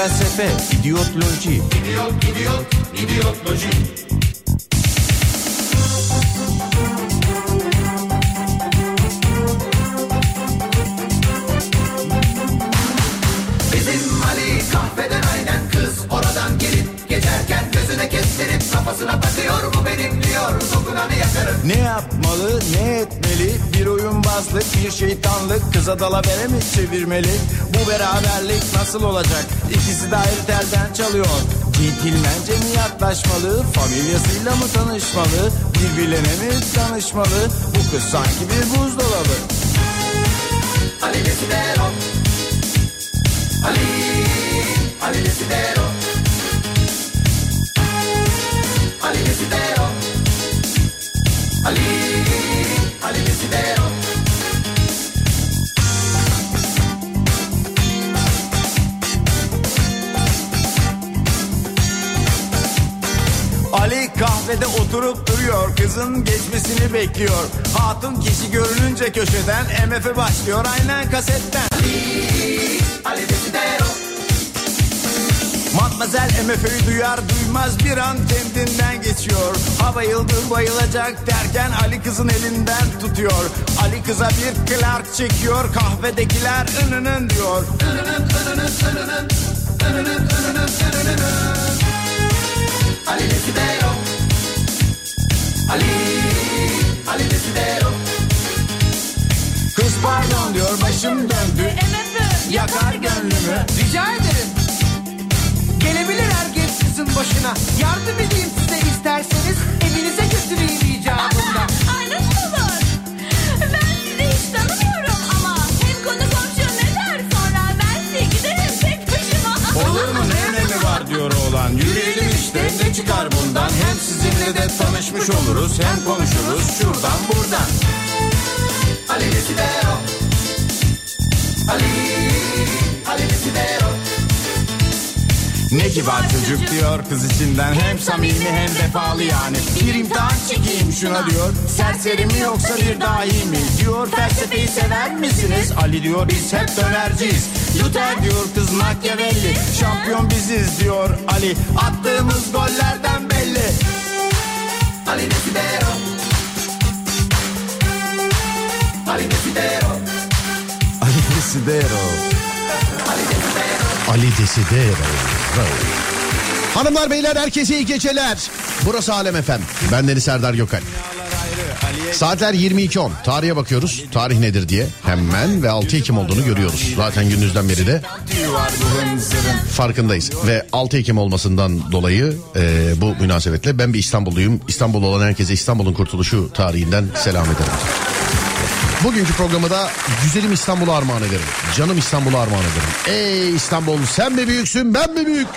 felsefe idiotloji. İdiot idiot idiotloji. Bizim Ali kahveden aynen kız Oradan gelip geçerken gözüne kestirip Kafasına takıyor bu benim diyor Dokunanı yakarım. Ne yapmalı ne etmeli? Bir oyunbazlık bir şeytanlık. Kıza dalavere mi çevirmeli beraberlik nasıl olacak? İkisi de ayrı telden çalıyor. Centilmence mi yaklaşmalı? Familyasıyla mı tanışmalı? Birbirlerine mi danışmalı? Bu kız sanki bir buzdolabı. Ali Desidero Kızın geçmesini bekliyor. Hatun kişi görününce köşeden MF başlıyor. Aynen kasetten. Ali Matmazel MF'yi duyar duymaz bir an kendinden geçiyor. Ha bayıldı bayılacak derken Ali kızın elinden tutuyor. Ali kıza bir Clark çekiyor kahvedekiler ınının diyor. Ali Desidero Ali Ali Desidero Kız pardon diyor başım döndü yakar gönlümü Rica ederim. Gelebilir herkes sizin başına. Yardım edeyim size isterseniz. Evinize götüreyim bundan Hem sizinle de tanışmış oluruz Hem konuşuruz şuradan buradan. Ali Desidero Ali Ali Desidero Ne kibar çocuk diyor kız içinden Hem samimi hem vefalı yani. Bir imtihan çekeyim şuna diyor Serseri mi yoksa bir dahi mi? Diyor felsefeyi sever misiniz? Ali diyor biz hep dönerciyiz. Luther diyor kız Machiavelli Şampiyon biziz. diyor Ali. Attığımız gollerden belli. Ali Desidero Ali Desidero Ali Desidero Ali Desidero. Hanımlar beyler herkese iyi geceler. Burası Alem Efem. Ben Deniz Serdar Gökal. Saatler 22.10. Tarihe bakıyoruz. Tarih nedir diye. Hemen ve 6 Ekim olduğunu görüyoruz. Zaten gününüzden beri de farkındayız. Ve 6 Ekim olmasından dolayı e, bu münasebetle ben bir İstanbulluyum. İstanbul olan herkese İstanbul'un kurtuluşu tarihinden selam ederim. Bugünkü programı da güzelim İstanbul'a armağan ederim. Canım İstanbul'a armağan ederim. Ey İstanbul sen mi büyüksün ben mi büyük?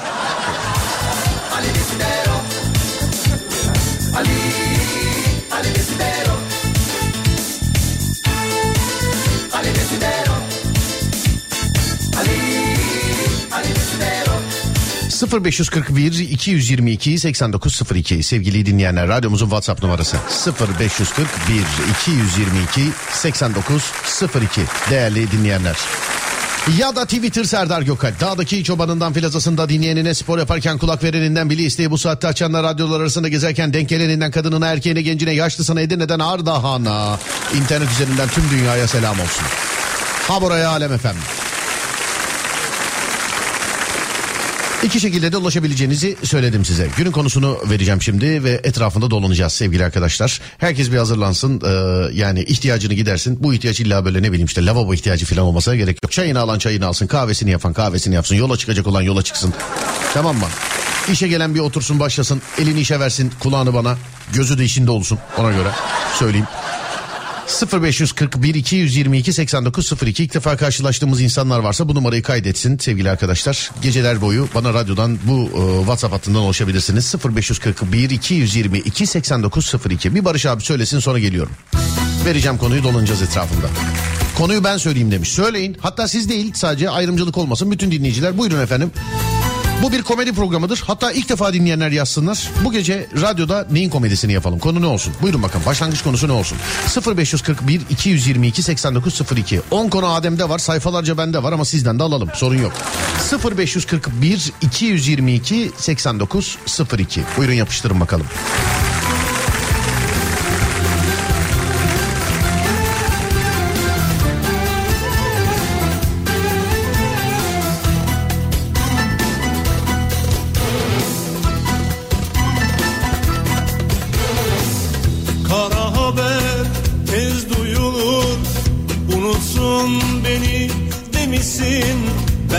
0541 222 8902 sevgili dinleyenler radyomuzun WhatsApp numarası 0541 222 8902 değerli dinleyenler. Ya da Twitter Serdar Gökalp. Dağdaki çobanından filazasında dinleyenine spor yaparken kulak vereninden bili isteği bu saatte açanlar radyolar arasında gezerken denk geleninden kadınına erkeğine gencine yaşlısına Edirne'den Ardahan'a internet üzerinden tüm dünyaya selam olsun. Ha buraya Alem efendim. İki şekilde de ulaşabileceğinizi söyledim size. Günün konusunu vereceğim şimdi ve etrafında dolanacağız sevgili arkadaşlar. Herkes bir hazırlansın. Ee, yani ihtiyacını gidersin. Bu ihtiyaç illa böyle ne bileyim işte lavabo ihtiyacı falan olmasına gerek yok. Çayını alan çayını alsın. Kahvesini yapan kahvesini yapsın. Yola çıkacak olan yola çıksın. Tamam mı? İşe gelen bir otursun başlasın. Elini işe versin. Kulağını bana. Gözü de işinde olsun. Ona göre söyleyeyim. 0541 222 8902 ilk defa karşılaştığımız insanlar varsa bu numarayı kaydetsin sevgili arkadaşlar. Geceler boyu bana radyodan bu e, WhatsApp hattından ulaşabilirsiniz. 0541 222 8902 bir Barış abi söylesin sonra geliyorum. Vereceğim konuyu dolanacağız etrafında. Konuyu ben söyleyeyim demiş. Söyleyin. Hatta siz değil sadece ayrımcılık olmasın. Bütün dinleyiciler buyurun efendim. Bu bir komedi programıdır. Hatta ilk defa dinleyenler yazsınlar. Bu gece radyoda neyin komedisini yapalım? Konu ne olsun? Buyurun bakalım. Başlangıç konusu ne olsun? 0541 222 8902. 10 konu Adem'de var. Sayfalarca bende var ama sizden de alalım. Sorun yok. 0541 222 8902. Buyurun yapıştırın bakalım.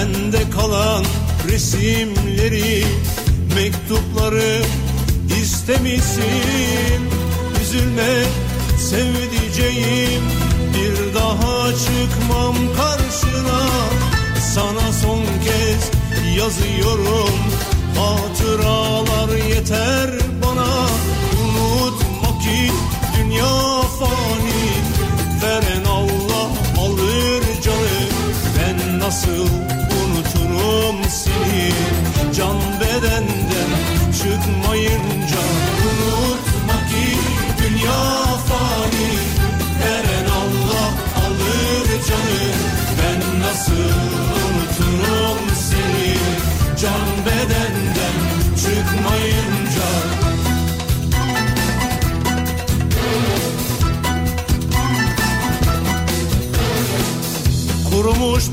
Bende kalan resimleri Mektupları istemişsin. Üzülme sevdiceğim Bir daha çıkmam karşına. Sana son kez yazıyorum Hatıralar yeter bana. Unutma ki dünya fani Veren Allah alır canı. Ben nasıl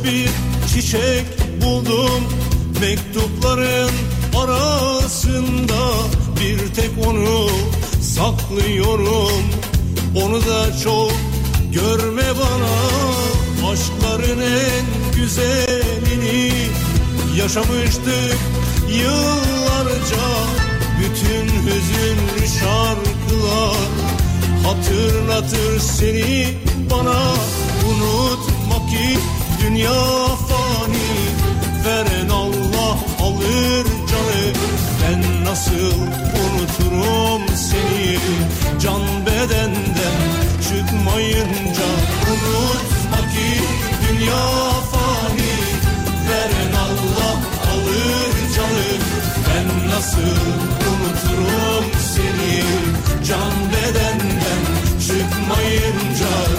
bir çiçek buldum. Mektupların arasında Bir tek onu saklıyorum. Onu da çok görme bana. Aşkların en güzelini Yaşamıştık yıllarca. Bütün hüzünlü şarkılar Hatırlatır seni bana. Unutma ki dünya fani. Veren Allah alır canı. Ben nasıl unuturum seni? Can bedenden çıkmayınca Unutma ki dünya fani. Veren Allah alır canı. Ben nasıl unuturum seni? Can bedenden çıkmayınca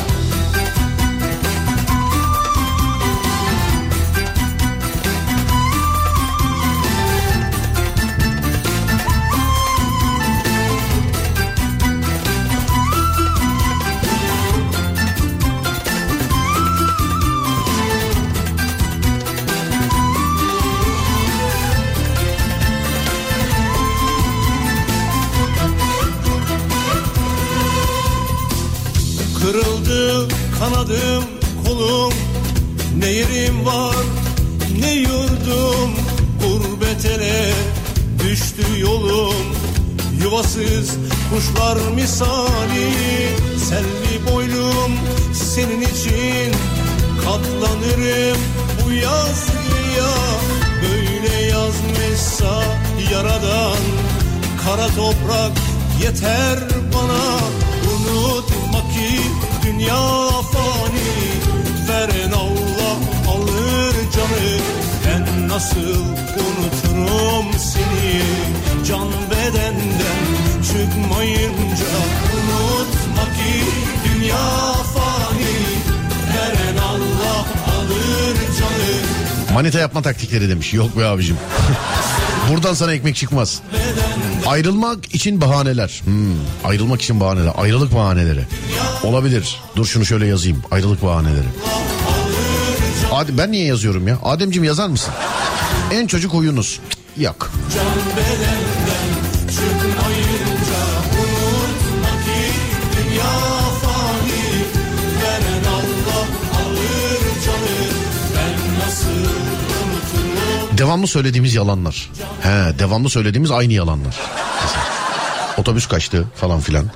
kanadım kolum Ne yerim var ne yurdum? Gurbet ele düştü yolum. Yuvasız kuşlar misali Selvi boylum. Senin için Katlanırım bu yazgıya Böyle yazmışsa yaradan Kara toprak yeter bana. Unutma ki dünya nasıl unuturum seni Can bedenden çıkmayınca Unutma ki dünya fani Veren Allah alır canı Manita yapma taktikleri demiş. Yok be abicim. Buradan sana ekmek çıkmaz. Ayrılmak için bahaneler. Hmm, ayrılmak için bahaneler. Ayrılık bahaneleri. Olabilir. Dur şunu şöyle yazayım. Ayrılık bahaneleri. Adem, ben niye yazıyorum ya? Ademciğim yazar mısın? En çocuk huyunuz. Yok. Devamlı söylediğimiz yalanlar. He, devamlı söylediğimiz aynı yalanlar. Otobüs kaçtı falan filan.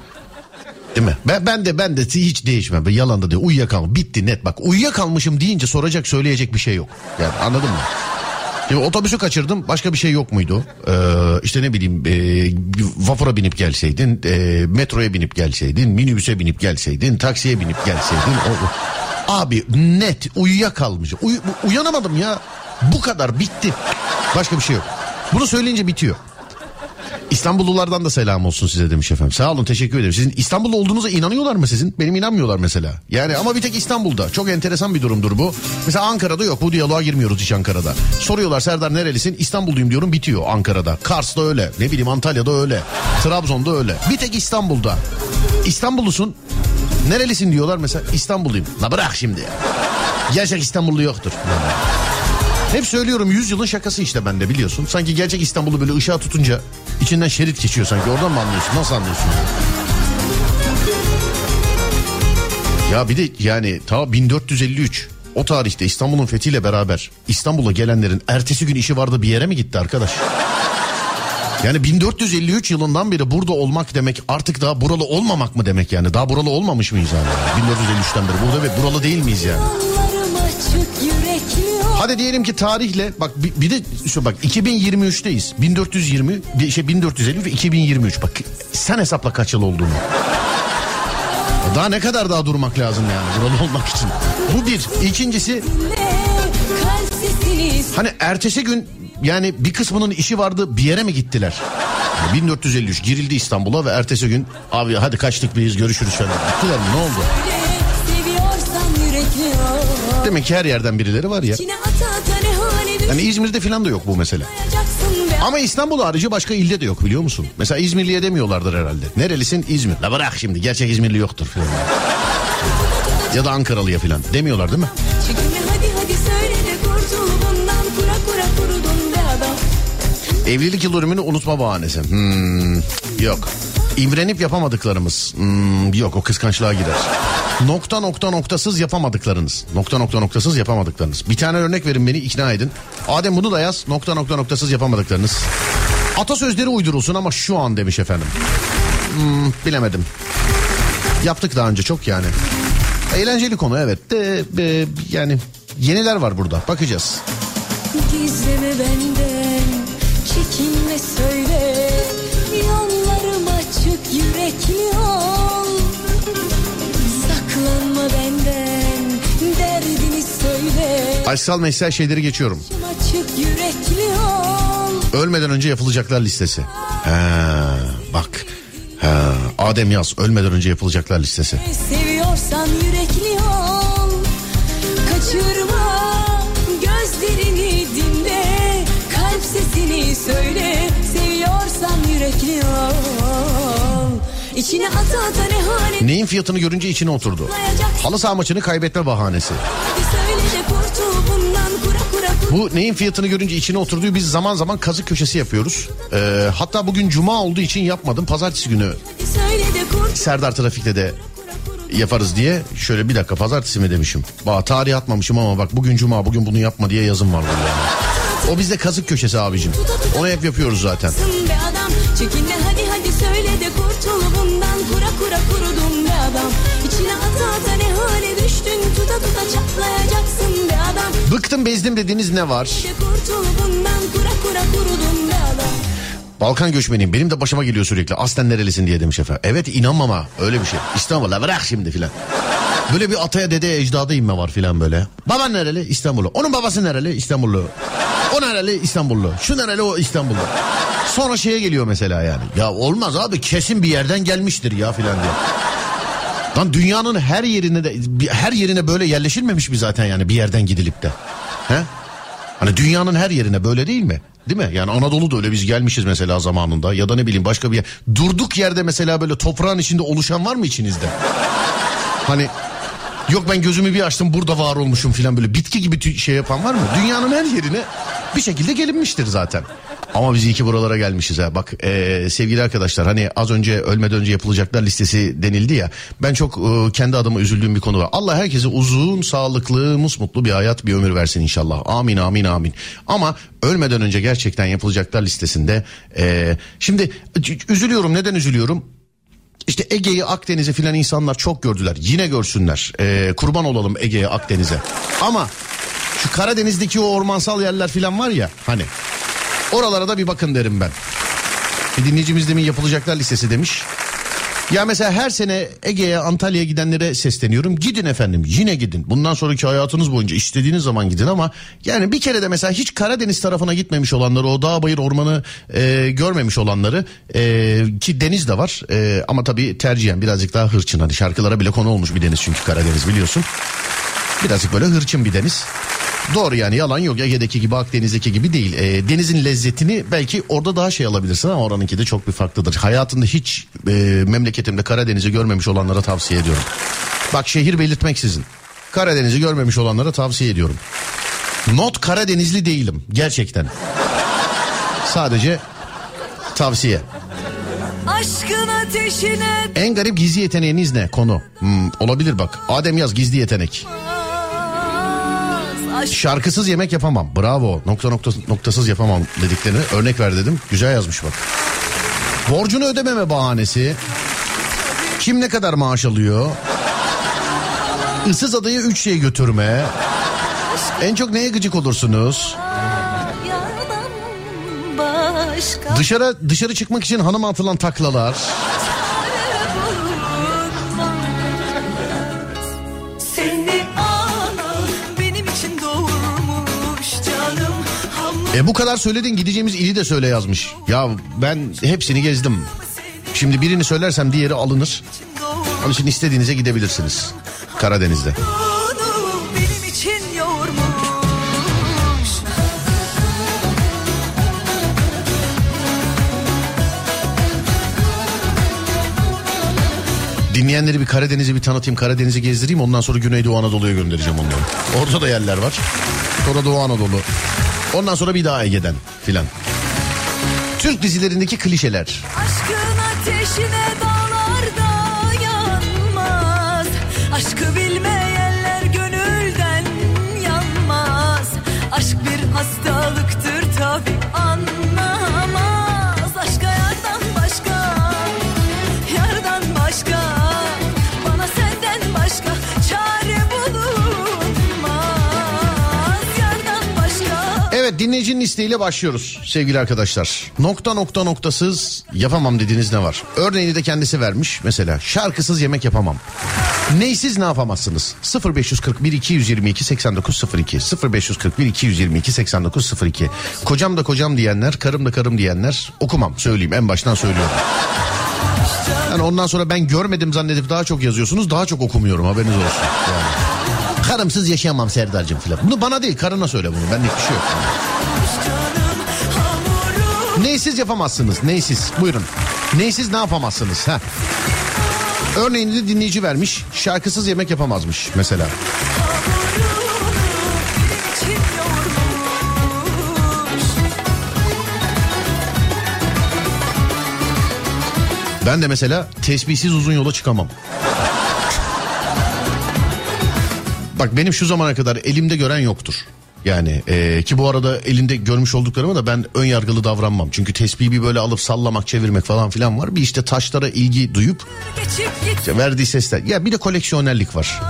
Değil mi? Ben, ben de ben de hiç değişmem. Ben yalan da değil. Uyuyakalmışım. Bitti net. Bak uyuyakalmışım deyince soracak söyleyecek bir şey yok. Yani anladın mı? Şimdi otobüsü kaçırdım. Başka bir şey yok muydu? Ee, işte ne bileyim e, vapura binip gelseydin, e, metroya binip gelseydin, minibüse binip gelseydin, taksiye binip gelseydin. O, abi net uyuyakalmışım. Uy, uyanamadım ya. Bu kadar bitti. Başka bir şey yok. Bunu söyleyince bitiyor. İstanbullulardan da selam olsun size demiş efendim. Sağ olun teşekkür ederim. Sizin İstanbullu olduğunuza inanıyorlar mı sizin? Benim inanmıyorlar mesela. Yani ama bir tek İstanbul'da. Çok enteresan bir durumdur bu. Mesela Ankara'da yok. Bu diyaloğa girmiyoruz hiç Ankara'da. Soruyorlar Serdar nerelisin? İstanbulluyum diyorum bitiyor Ankara'da. Kars'ta öyle. Ne bileyim Antalya'da öyle. Trabzon'da öyle. Bir tek İstanbul'da. İstanbullusun. Nerelisin diyorlar mesela İstanbulluyum. La bırak şimdi. Gerçek İstanbullu yoktur. Hep söylüyorum 100 yılın şakası işte bende biliyorsun. Sanki gerçek İstanbul'u böyle ışığa tutunca içinden şerit geçiyor sanki. Oradan mı anlıyorsun? Nasıl anlıyorsun? Ya bir de yani ta 1453 o tarihte İstanbul'un fethiyle beraber İstanbul'a gelenlerin ertesi gün işi vardı bir yere mi gitti arkadaş? Yani 1453 yılından beri burada olmak demek artık daha buralı olmamak mı demek yani? Daha buralı olmamış mıyız yani? 1453'ten beri burada ve buralı değil miyiz yani? Hadi diyelim ki tarihle bak bir, de şu bak 2023'teyiz. 1420 bir şey 1450 ve 2023 bak sen hesapla kaç yıl olduğunu. Daha ne kadar daha durmak lazım yani buralı olmak için. Bu bir. İkincisi hani ertesi gün yani bir kısmının işi vardı bir yere mi gittiler? Yani 1453 girildi İstanbul'a ve ertesi gün abi hadi kaçtık biz görüşürüz falan. Gittiler mi ne oldu? Demek ki her yerden birileri var ya. Yani İzmir'de falan da yok bu mesele. Ama İstanbul harici başka ilde de yok biliyor musun? Mesela İzmirliye demiyorlardır herhalde. Nerelisin? İzmir. La bırak şimdi gerçek İzmirli yoktur falan. ya da Ankaralıya falan demiyorlar değil mi? Evlilik yıl dönümünü unutma bahanesi. Hmm, yok. İmrenip yapamadıklarımız. Hmm, yok o kıskançlığa girer. Nokta nokta noktasız yapamadıklarınız. Nokta nokta noktasız yapamadıklarınız. Bir tane örnek verin beni ikna edin. Adem bunu da yaz. Nokta nokta noktasız yapamadıklarınız. Atasözleri uydurulsun ama şu an demiş efendim. Hmm, bilemedim. Yaptık daha önce çok yani. Eğlenceli konu evet de e, yani yeniler var burada bakacağız. Gizleme benden, çekinme söyle. Aşksal meşsel şeyleri geçiyorum. Ölmeden önce yapılacaklar listesi. Ha, bak. Ha, Adem yaz ölmeden önce yapılacaklar listesi. Seviyorsan yürekli ol. Kaçırma gözlerini dinle. Kalp sesini söyle. Seviyorsan yürekli ol. İçine ata ata ne hale Neyin fiyatını görünce içine oturdu. Halı saha maçını kaybetme bahanesi. söyle Bu neyin fiyatını görünce içine oturduğu biz zaman zaman kazık köşesi yapıyoruz. Ee, hatta bugün cuma olduğu için yapmadım. Pazartesi günü Serdar Trafik'te de yaparız diye. Şöyle bir dakika pazartesi mi demişim. Bak tarih atmamışım ama bak bugün cuma bugün bunu yapma diye yazım var burada yani. O bizde kazık köşesi abicim. Onu hep yapıyoruz zaten. Çekinme hadi hadi söyle de kurtul bundan kura kura kurudum be adam. İçine ata ata ne hale Bıktım bezdim dediğiniz ne var? Balkan göçmeniyim benim de başıma geliyor sürekli. Aslen nerelisin diye demiş efendim. Evet inanmama öyle bir şey. İstanbul'a bırak şimdi filan. Böyle bir ataya dedeye ecdada inme var filan böyle. Baban nereli? İstanbullu. Onun babası nereli? İstanbullu. O nereli? İstanbullu. Şu nereli? O İstanbullu. Sonra şeye geliyor mesela yani. Ya olmaz abi kesin bir yerden gelmiştir ya filan diye. Lan dünyanın her yerine de her yerine böyle yerleşilmemiş mi zaten yani bir yerden gidilip de? He? Hani dünyanın her yerine böyle değil mi? Değil mi? Yani Anadolu'da öyle biz gelmişiz mesela zamanında ya da ne bileyim başka bir yer. Durduk yerde mesela böyle toprağın içinde oluşan var mı içinizde? Hani yok ben gözümü bir açtım burada var olmuşum filan böyle bitki gibi şey yapan var mı? Dünyanın her yerine bir şekilde gelinmiştir zaten. Ama biz iyi ki buralara gelmişiz ha. Bak eee, sevgili arkadaşlar hani az önce ölmeden önce yapılacaklar listesi denildi ya. Ben çok eee, kendi adıma üzüldüğüm bir konu var. Allah herkese uzun, sağlıklı, musmutlu bir hayat, bir ömür versin inşallah. Amin, amin, amin. Ama ölmeden önce gerçekten yapılacaklar listesinde eee, şimdi üzülüyorum. Neden üzülüyorum? İşte Ege'yi Akdeniz'i filan insanlar çok gördüler. Yine görsünler. Ee, kurban olalım Ege'ye Akdeniz'e. Ama şu Karadeniz'deki o ormansal yerler filan var ya hani. Oralara da bir bakın derim ben. Bir dinleyicimiz demin yapılacaklar listesi demiş. Ya mesela her sene Ege'ye Antalya'ya gidenlere sesleniyorum. Gidin efendim yine gidin. Bundan sonraki hayatınız boyunca istediğiniz zaman gidin ama yani bir kere de mesela hiç Karadeniz tarafına gitmemiş olanları o dağ bayır ormanı e, görmemiş olanları e, ki deniz de var e, ama tabii tercihen birazcık daha hırçın. Hani şarkılara bile konu olmuş bir deniz çünkü Karadeniz biliyorsun. Birazcık böyle hırçın bir deniz. Doğru yani yalan yok Ege'deki gibi Akdeniz'deki gibi değil. E, denizin lezzetini belki orada daha şey alabilirsin ama oranınki de çok bir farklıdır. Hayatında hiç e, memleketimde Karadeniz'i görmemiş olanlara tavsiye ediyorum. Bak şehir belirtmeksizin. Karadeniz'i görmemiş olanlara tavsiye ediyorum. Not Karadenizli değilim gerçekten. Sadece tavsiye. Aşkın ateşine En garip gizli yeteneğiniz ne? Konu. Hmm, olabilir bak. Adem yaz gizli yetenek. Aşk Şarkısız yemek yapamam. Bravo. Nokta nokta noktasız yapamam dediklerini örnek ver dedim. Güzel yazmış bak. Borcunu ödememe bahanesi. Kim ne kadar maaş alıyor? Issız adayı üç şey götürme. En çok neye gıcık olursunuz? Dışarı dışarı çıkmak için hanıma atılan taklalar. E bu kadar söyledin gideceğimiz ili de söyle yazmış. Ya ben hepsini gezdim. Şimdi birini söylersem diğeri alınır. Onun için istediğinize gidebilirsiniz. Karadeniz'de. Dinleyenleri bir Karadeniz'i bir tanıtayım, Karadeniz'i gezdireyim. Ondan sonra Güneydoğu Anadolu'ya göndereceğim onları. Orada da yerler var. Sonra Doğu Anadolu. Ondan sonra bir daha Ege'den filan. Türk dizilerindeki klişeler. Aşkın ateşine dinleyicinin isteğiyle başlıyoruz sevgili arkadaşlar. Nokta nokta noktasız yapamam dediğiniz ne var? Örneğini de kendisi vermiş mesela şarkısız yemek yapamam. Neysiz ne yapamazsınız? 0541 222 8902 0541 222 8902 Kocam da kocam diyenler, karım da karım diyenler okumam söyleyeyim en baştan söylüyorum. Yani ondan sonra ben görmedim zannedip daha çok yazıyorsunuz daha çok okumuyorum haberiniz olsun. Yani. Karımsız yaşayamam Serdar'cığım filan. Bunu bana değil karına söyle bunu benlik bir şey yok. Neysiz yapamazsınız neysiz buyurun. Neysiz ne yapamazsınız ha? Örneğini de dinleyici vermiş şarkısız yemek yapamazmış mesela. Ben de mesela tesbihsiz uzun yola çıkamam. Bak benim şu zamana kadar elimde gören yoktur. Yani e, ki bu arada elinde görmüş olduklarıma da ben ön yargılı davranmam. Çünkü tesbihi bir böyle alıp sallamak çevirmek falan filan var. Bir işte taşlara ilgi duyup işte verdiği sesler. Ya bir de koleksiyonerlik var.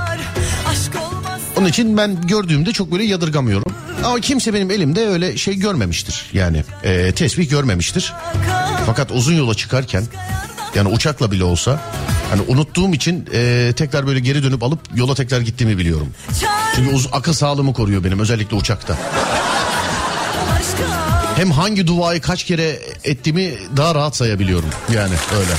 Onun için ben gördüğümde çok böyle yadırgamıyorum. Ama kimse benim elimde öyle şey görmemiştir. Yani e, tesbih görmemiştir. Fakat uzun yola çıkarken yani uçakla bile olsa hani unuttuğum için e, tekrar böyle geri dönüp alıp yola tekrar gittiğimi biliyorum. Çünkü uz- akıl sağlığımı koruyor benim özellikle uçakta. Hem hangi duayı kaç kere ettiğimi daha rahat sayabiliyorum. Yani öyle.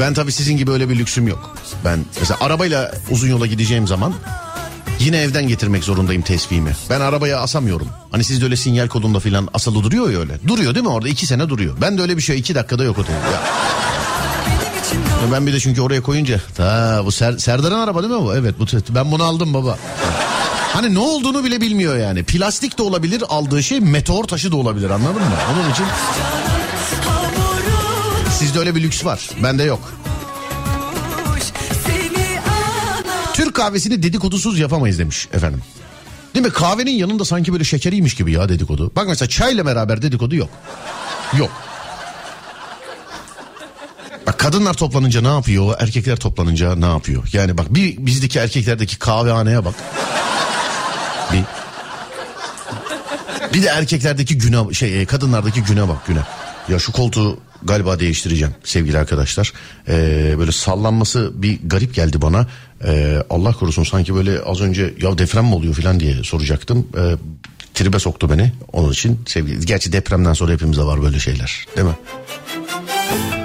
Ben tabii sizin gibi öyle bir lüksüm yok. Ben mesela arabayla uzun yola gideceğim zaman yine evden getirmek zorundayım tesbihimi. Ben arabaya asamıyorum. Hani sizde öyle sinyal kodunda filan asılı duruyor ya öyle. Duruyor değil mi orada? iki sene duruyor. Ben de öyle bir şey iki dakikada yok o. Ya. Ben bir de çünkü oraya koyunca ta bu Ser- Serdar'ın araba değil mi bu? Evet bu ben bunu aldım baba. Hani ne olduğunu bile bilmiyor yani. Plastik de olabilir aldığı şey meteor taşı da olabilir anladın mı? Onun için sizde öyle bir lüks var. Bende yok. Türk kahvesini dedikodusuz yapamayız demiş efendim. Değil mi? Kahvenin yanında sanki böyle şekeriymiş gibi ya dedikodu. Bak mesela çayla beraber dedikodu yok. Yok. Bak kadınlar toplanınca ne yapıyor? Erkekler toplanınca ne yapıyor? Yani bak bir bizdeki erkeklerdeki kahvehaneye bak. Bir. Bir de erkeklerdeki güne şey e, kadınlardaki güne bak güne. Ya şu koltuğu galiba değiştireceğim sevgili arkadaşlar. Ee, böyle sallanması bir garip geldi bana. Ee, Allah korusun sanki böyle az önce ya deprem mi oluyor falan diye soracaktım. Ee, tribe soktu beni onun için sevgili. Gerçi depremden sonra hepimizde var böyle şeyler değil mi?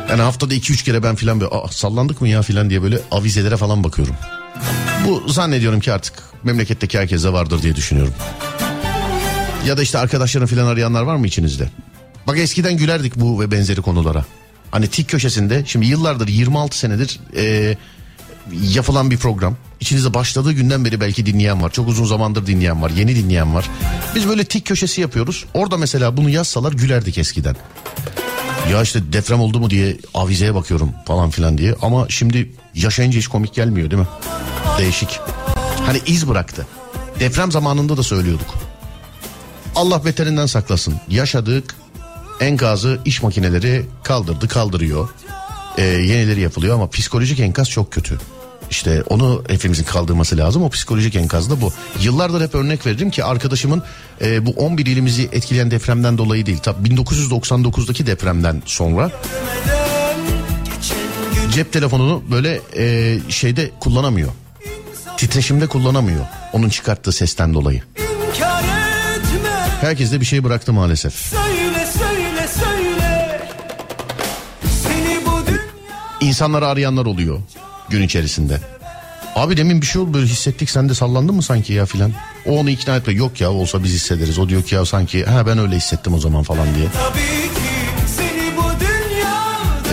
Yani haftada 2-3 kere ben filan böyle "Aa, sallandık mı ya filan diye böyle avizelere falan bakıyorum. Bu zannediyorum ki artık memleketteki herkese vardır diye düşünüyorum. Ya da işte arkadaşlarını filan arayanlar var mı içinizde? Bak eskiden gülerdik bu ve benzeri konulara. Hani tik köşesinde şimdi yıllardır 26 senedir e, yapılan bir program. İçinizde başladığı günden beri belki dinleyen var. Çok uzun zamandır dinleyen var. Yeni dinleyen var. Biz böyle tik köşesi yapıyoruz. Orada mesela bunu yazsalar gülerdik eskiden. Ya işte deprem oldu mu diye avizeye bakıyorum falan filan diye. Ama şimdi yaşayınca hiç komik gelmiyor değil mi? Değişik. Hani iz bıraktı. Deprem zamanında da söylüyorduk. Allah beterinden saklasın. Yaşadık. Enkazı iş makineleri kaldırdı kaldırıyor. Ee, yenileri yapılıyor ama psikolojik enkaz çok kötü. İşte onu hepimizin kaldırması lazım. O psikolojik enkaz da bu. Yıllardır hep örnek veririm ki arkadaşımın e, bu 11 ilimizi etkileyen depremden dolayı değil. Tabii 1999'daki depremden sonra cep telefonunu böyle e, şeyde kullanamıyor. Titreşimde kullanamıyor. Onun çıkarttığı sesten dolayı. Herkes de bir şey bıraktı maalesef. Söyle İnsanları arayanlar oluyor gün içerisinde. Abi demin bir şey oldu böyle hissettik sen de sallandın mı sanki ya filan. O onu ikna etme yok ya olsa biz hissederiz. O diyor ki ya sanki ha ben öyle hissettim o zaman falan diye.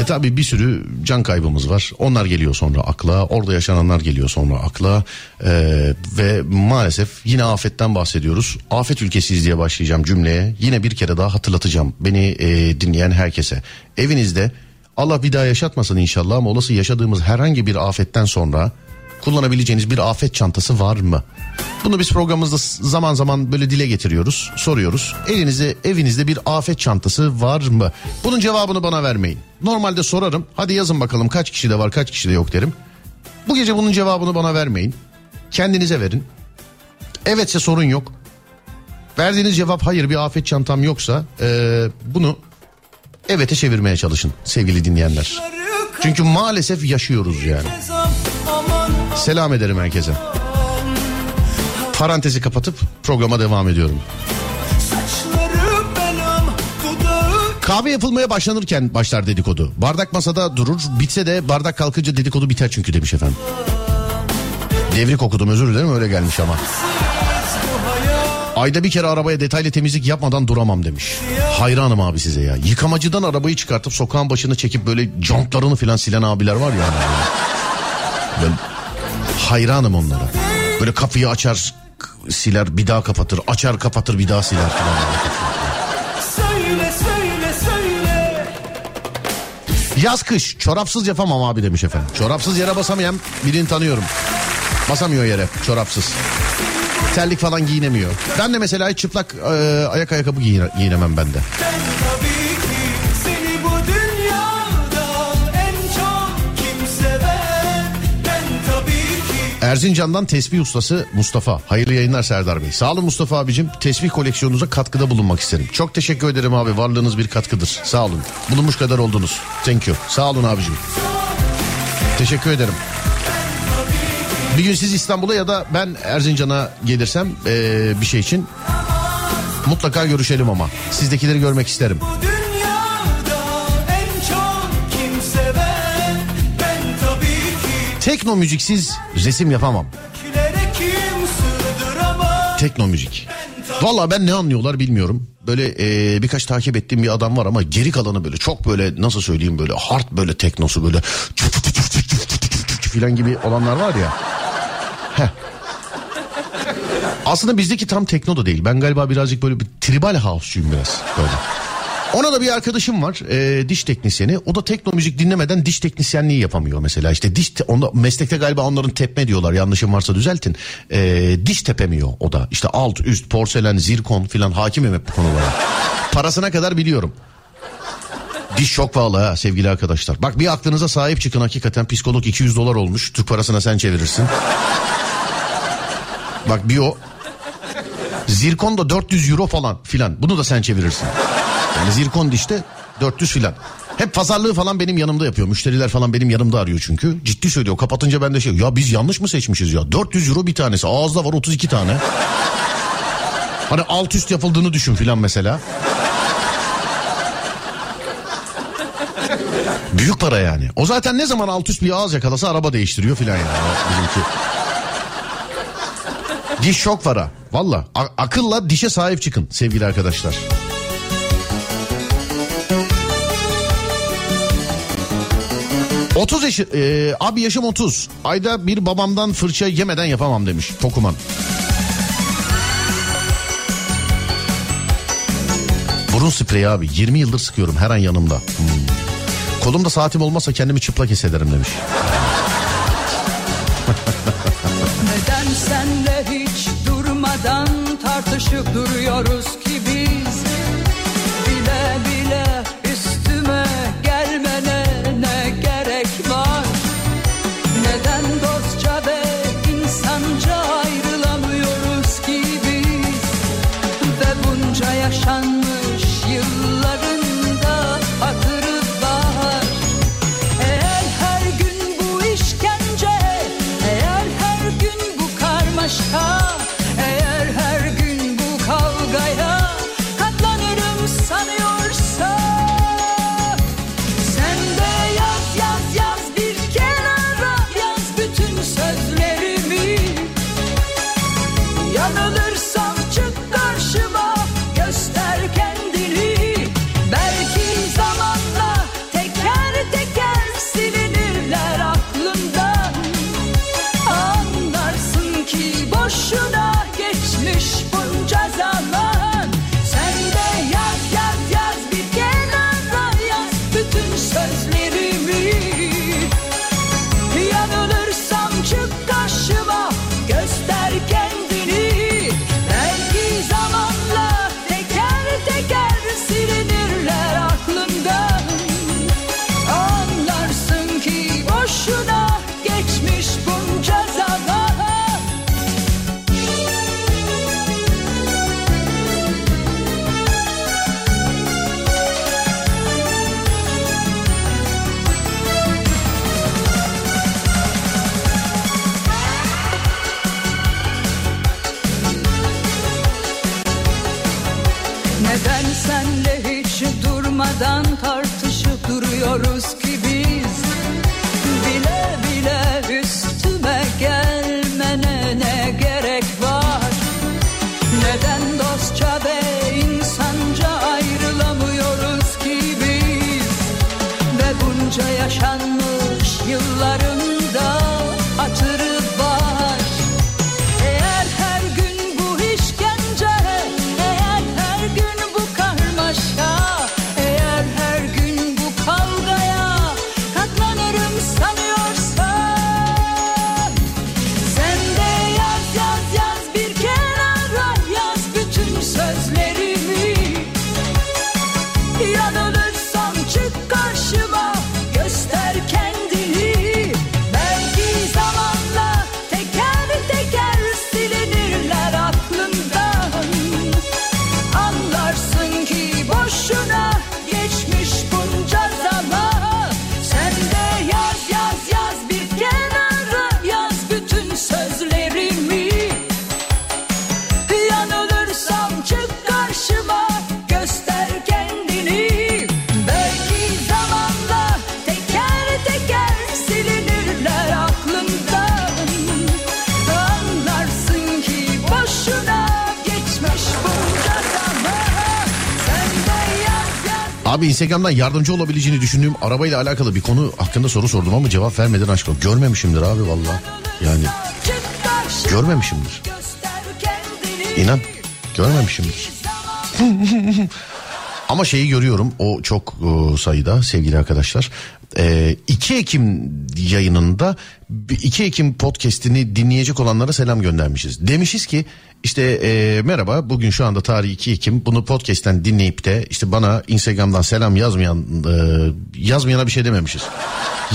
E tabi bir sürü can kaybımız var. Onlar geliyor sonra akla. Orada yaşananlar geliyor sonra akla. Ee, ve maalesef yine afetten bahsediyoruz. Afet ülkesiyiz diye başlayacağım cümleye. Yine bir kere daha hatırlatacağım beni e, dinleyen herkese. Evinizde Allah bir daha yaşatmasın inşallah ama olası yaşadığımız herhangi bir afetten sonra kullanabileceğiniz bir afet çantası var mı? Bunu biz programımızda zaman zaman böyle dile getiriyoruz, soruyoruz. Elinizde evinizde bir afet çantası var mı? Bunun cevabını bana vermeyin. Normalde sorarım. Hadi yazın bakalım kaç kişi de var, kaç kişi de yok derim. Bu gece bunun cevabını bana vermeyin. Kendinize verin. Evetse sorun yok. Verdiğiniz cevap hayır bir afet çantam yoksa eee, bunu evete çevirmeye çalışın sevgili dinleyenler. Çünkü maalesef yaşıyoruz yani. Selam ederim herkese. Parantezi kapatıp programa devam ediyorum. Kahve yapılmaya başlanırken başlar dedikodu. Bardak masada durur. Bitse de bardak kalkınca dedikodu biter çünkü demiş efendim. Devrik okudum özür dilerim öyle gelmiş ama. Ayda bir kere arabaya detaylı temizlik yapmadan duramam demiş. Hayranım abi size ya. Yıkamacıdan arabayı çıkartıp sokağın başına çekip böyle jantlarını filan silen abiler var ya. hani. Böyle hayranım onlara. Böyle kapıyı açar siler bir daha kapatır. Açar kapatır bir daha siler filan. Yaz kış çorapsız yapamam abi demiş efendim. Çorapsız yere basamayan birini tanıyorum. Basamıyor yere çorapsız. Terlik falan giyinemiyor. Ben de mesela hiç çıplak e, ayak ayakkabı giyine- giyinemem ben de. Erzincan'dan tesbih ustası Mustafa. Hayırlı yayınlar Serdar Bey. Sağ olun Mustafa abicim. Tesbih koleksiyonunuza katkıda bulunmak isterim. Çok teşekkür ederim abi. Varlığınız bir katkıdır. Sağ olun. Bulunmuş kadar oldunuz. Thank you. Sağ olun abicim. Teşekkür ederim. Bir gün siz İstanbul'a ya da ben Erzincan'a gelirsem eee, bir şey için mutlaka görüşelim ama. Sizdekileri görmek isterim. Ben ki Tekno müziksiz resim yapamam. Tekno müzik. Valla ben ne anlıyorlar bilmiyorum. Böyle e, birkaç takip ettiğim bir adam var ama geri kalanı böyle çok böyle nasıl söyleyeyim böyle hard böyle teknosu böyle filan gibi olanlar var ya. Heh. Aslında bizdeki tam tekno da değil. Ben galiba birazcık böyle bir tribal house'cuyum biraz böyle. Ona da bir arkadaşım var e, diş teknisyeni. O da tekno müzik dinlemeden diş teknisyenliği yapamıyor mesela. İşte diş te- onda, meslekte galiba onların tepme diyorlar yanlışım varsa düzeltin. E, diş tepemiyor o da. İşte alt üst porselen zirkon filan hakimim hep bu konulara. Parasına kadar biliyorum. Diş çok pahalı ha sevgili arkadaşlar. Bak bir aklınıza sahip çıkın hakikaten psikolog 200 dolar olmuş. Türk parasına sen çevirirsin. Bak bir o. Zirkon da 400 euro falan filan. Bunu da sen çevirirsin. Yani zirkon dişte 400 filan. Hep pazarlığı falan benim yanımda yapıyor. Müşteriler falan benim yanımda arıyor çünkü. Ciddi söylüyor. Kapatınca ben de şey ya biz yanlış mı seçmişiz ya? 400 euro bir tanesi. Ağızda var 32 tane. Hani alt üst yapıldığını düşün filan mesela. Büyük para yani. O zaten ne zaman alt üst bir ağız yakalasa araba değiştiriyor filan yani. Bizimki. Diş çok para. Valla akılla dişe sahip çıkın sevgili arkadaşlar. ...30 yaşı... e, abi yaşım 30. Ayda bir babamdan fırça yemeden yapamam demiş Tokuman. Burun spreyi abi 20 yıldır sıkıyorum her an yanımda. Hmm. Kolumda saatim olmazsa kendimi çıplak hissederim demiş. Neden senle hiç durmadan tartışıp duruyoruz ki Instagram'dan yardımcı olabileceğini düşündüğüm arabayla alakalı bir konu hakkında soru sordum ama cevap vermedin aşkım. Görmemişimdir abi valla. Yani görmemişimdir. İnan görmemişimdir. Ama şeyi görüyorum o çok e, sayıda sevgili arkadaşlar. E, 2 Ekim yayınında 2 Ekim podcast'ini dinleyecek olanlara selam göndermişiz. Demişiz ki işte e, merhaba bugün şu anda tarih 2 Ekim bunu podcast'ten dinleyip de işte bana Instagram'dan selam yazmayan e, yazmayana bir şey dememişiz.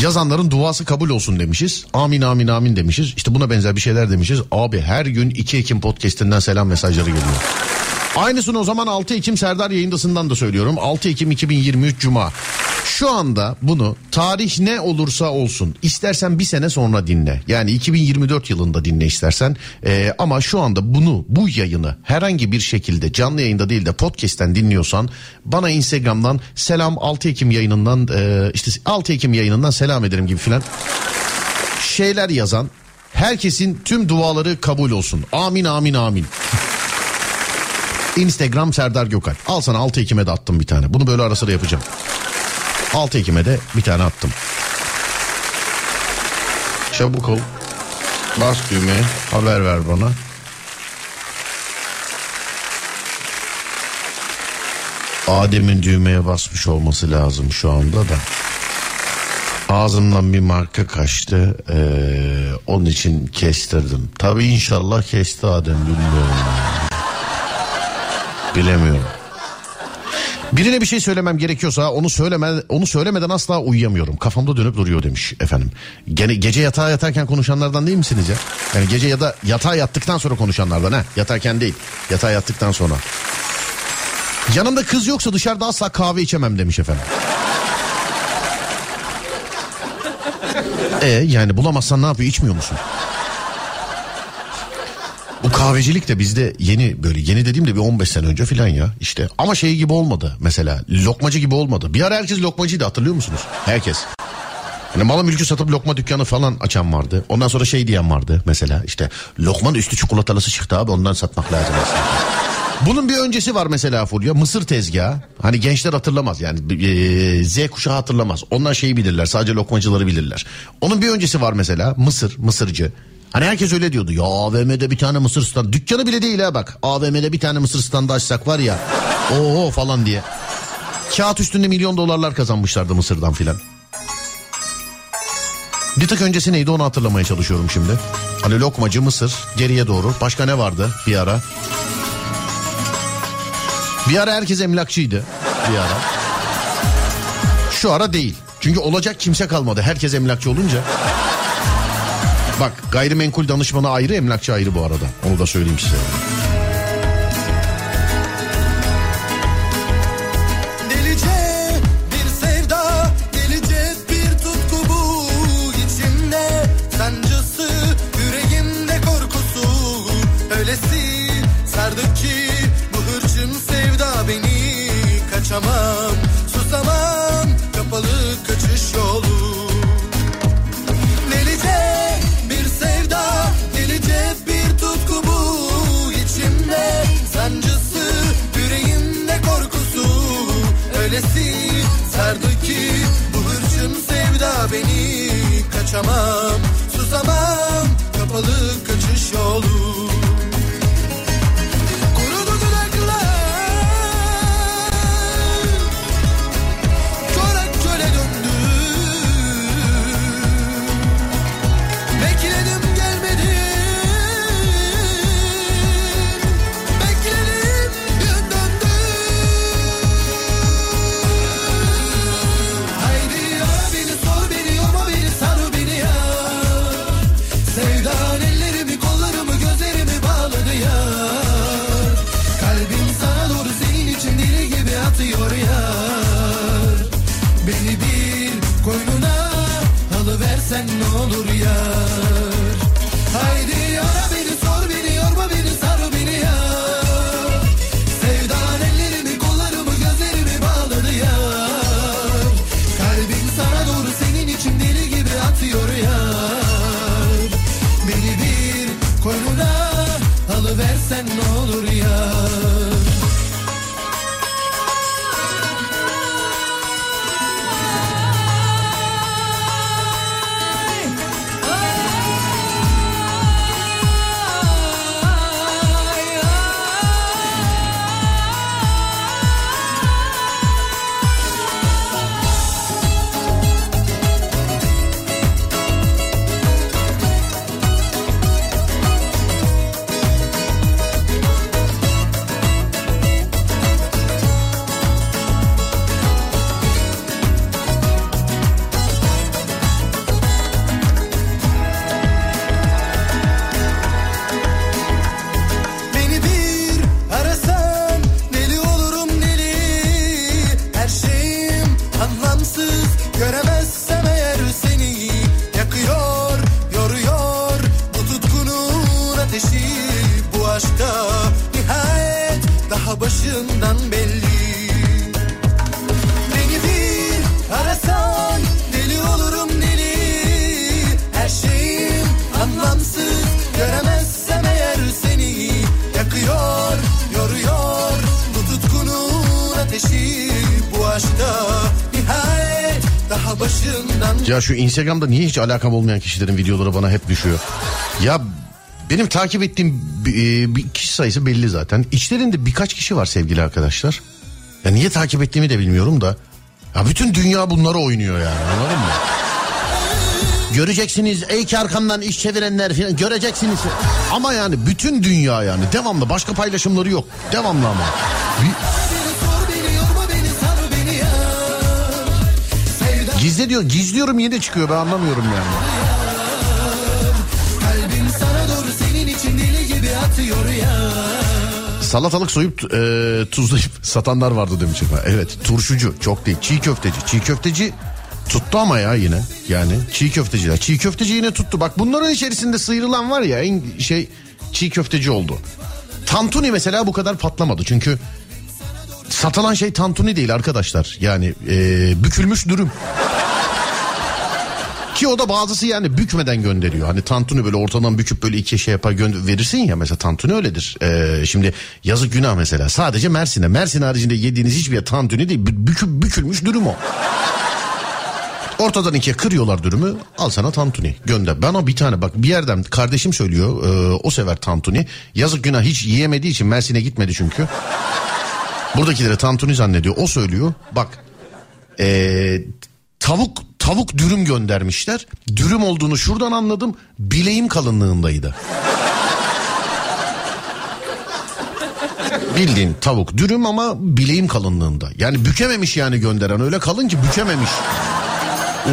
Yazanların duası kabul olsun demişiz. Amin amin amin demişiz. İşte buna benzer bir şeyler demişiz. Abi her gün 2 Ekim podcast'inden selam mesajları geliyor. Aynısını o zaman 6 Ekim Serdar yayındasından da söylüyorum. 6 Ekim 2023 Cuma. Şu anda bunu tarih ne olursa olsun istersen bir sene sonra dinle. Yani 2024 yılında dinle istersen. Ee, ama şu anda bunu bu yayını herhangi bir şekilde canlı yayında değil de podcast'ten dinliyorsan bana Instagram'dan selam 6 Ekim yayınından e, işte 6 Ekim yayınından selam ederim gibi filan şeyler yazan herkesin tüm duaları kabul olsun. Amin amin amin. Instagram Serdar Gökalp. Al sana 6 Ekim'e de attım bir tane. Bunu böyle ara sıra yapacağım. 6 Ekim'e de bir tane attım. Çabuk ol. Bas düğmeye haber ver bana. Adem'in düğmeye basmış olması lazım şu anda da. Ağzımdan bir marka kaçtı. Ee, onun için kestirdim. Tabii inşallah kesti Adem bilmiyorum. Bilemiyorum. Birine bir şey söylemem gerekiyorsa onu söyleme onu söylemeden asla uyuyamıyorum. Kafamda dönüp duruyor demiş efendim. Gene gece yatağa yatarken konuşanlardan değil misiniz ya? Yani gece ya da yatağa yattıktan sonra konuşanlardan ha. Yatarken değil. Yatağa yattıktan sonra. Yanımda kız yoksa dışarıda asla kahve içemem demiş efendim. E yani bulamazsan ne yapıyor içmiyor musun? Bu kahvecilik de bizde yeni böyle yeni dediğimde bir 15 sene önce filan ya işte. Ama şey gibi olmadı mesela lokmacı gibi olmadı. Bir ara herkes lokmacıydı hatırlıyor musunuz? Herkes. Yani malı mülkü satıp lokma dükkanı falan açan vardı. Ondan sonra şey diyen vardı mesela işte lokmanın üstü çikolatalısı çıktı abi ondan satmak lazım aslında. Bunun bir öncesi var mesela Fulya mısır tezgahı. Hani gençler hatırlamaz yani e, Z kuşağı hatırlamaz. Onlar şeyi bilirler sadece lokmacıları bilirler. Onun bir öncesi var mesela mısır, mısırcı. Hani herkes öyle diyordu ya AVM'de bir tane mısır standı. Dükkanı bile değil ha bak. AVM'de bir tane mısır standı açsak var ya. Oo falan diye. Kağıt üstünde milyon dolarlar kazanmışlardı mısırdan filan. Bir tık öncesi neydi onu hatırlamaya çalışıyorum şimdi. Hani lokmacı mısır geriye doğru. Başka ne vardı bir ara? Bir ara herkes emlakçıydı. Bir ara. Şu ara değil. Çünkü olacak kimse kalmadı. Herkes emlakçı olunca. Bak gayrimenkul danışmanı ayrı emlakçı ayrı bu arada. Onu da söyleyeyim size. Kaçamam, Şu Instagram'da niye hiç alakam olmayan kişilerin videoları bana hep düşüyor? Ya benim takip ettiğim bir, bir kişi sayısı belli zaten. İçlerinde birkaç kişi var sevgili arkadaşlar. Ya niye takip ettiğimi de bilmiyorum da. Ya bütün dünya bunları oynuyor yani anladın mı? Göreceksiniz ey ki arkamdan iş çevirenler falan göreceksiniz. Ama yani bütün dünya yani devamlı başka paylaşımları yok. Devamlı ama. Bir- Gizle diyor, gizliyorum yine çıkıyor ben anlamıyorum yani. Salatalık soyup e, tuzlayıp satanlar vardı demiş efendim. Evet turşucu çok değil çiğ köfteci. Çiğ köfteci tuttu ama ya yine yani çiğ köfteciler. Çiğ köfteci yine tuttu. Bak bunların içerisinde sıyrılan var ya en şey çiğ köfteci oldu. Tantuni mesela bu kadar patlamadı çünkü satılan şey tantuni değil arkadaşlar. Yani e, bükülmüş dürüm. Ki o da bazısı yani bükmeden gönderiyor. Hani tantuni böyle ortadan büküp böyle iki şey yapar gönder verirsin ya mesela tantuni öyledir. Ee, şimdi yazık günah mesela sadece Mersin'e. Mersin haricinde yediğiniz hiçbir tantuni değil bü- büküp bükülmüş dürüm o. Ortadan ikiye kırıyorlar dürümü al sana tantuni gönder. Ben o bir tane bak bir yerden kardeşim söylüyor e, o sever tantuni. Yazık günah hiç yiyemediği için Mersin'e gitmedi çünkü. Buradakileri tantuni zannediyor o söylüyor. Bak ee, tavuk tavuk dürüm göndermişler. Dürüm olduğunu şuradan anladım. Bileğim kalınlığındaydı. Bildiğin tavuk dürüm ama bileğim kalınlığında. Yani bükememiş yani gönderen öyle kalın ki bükememiş.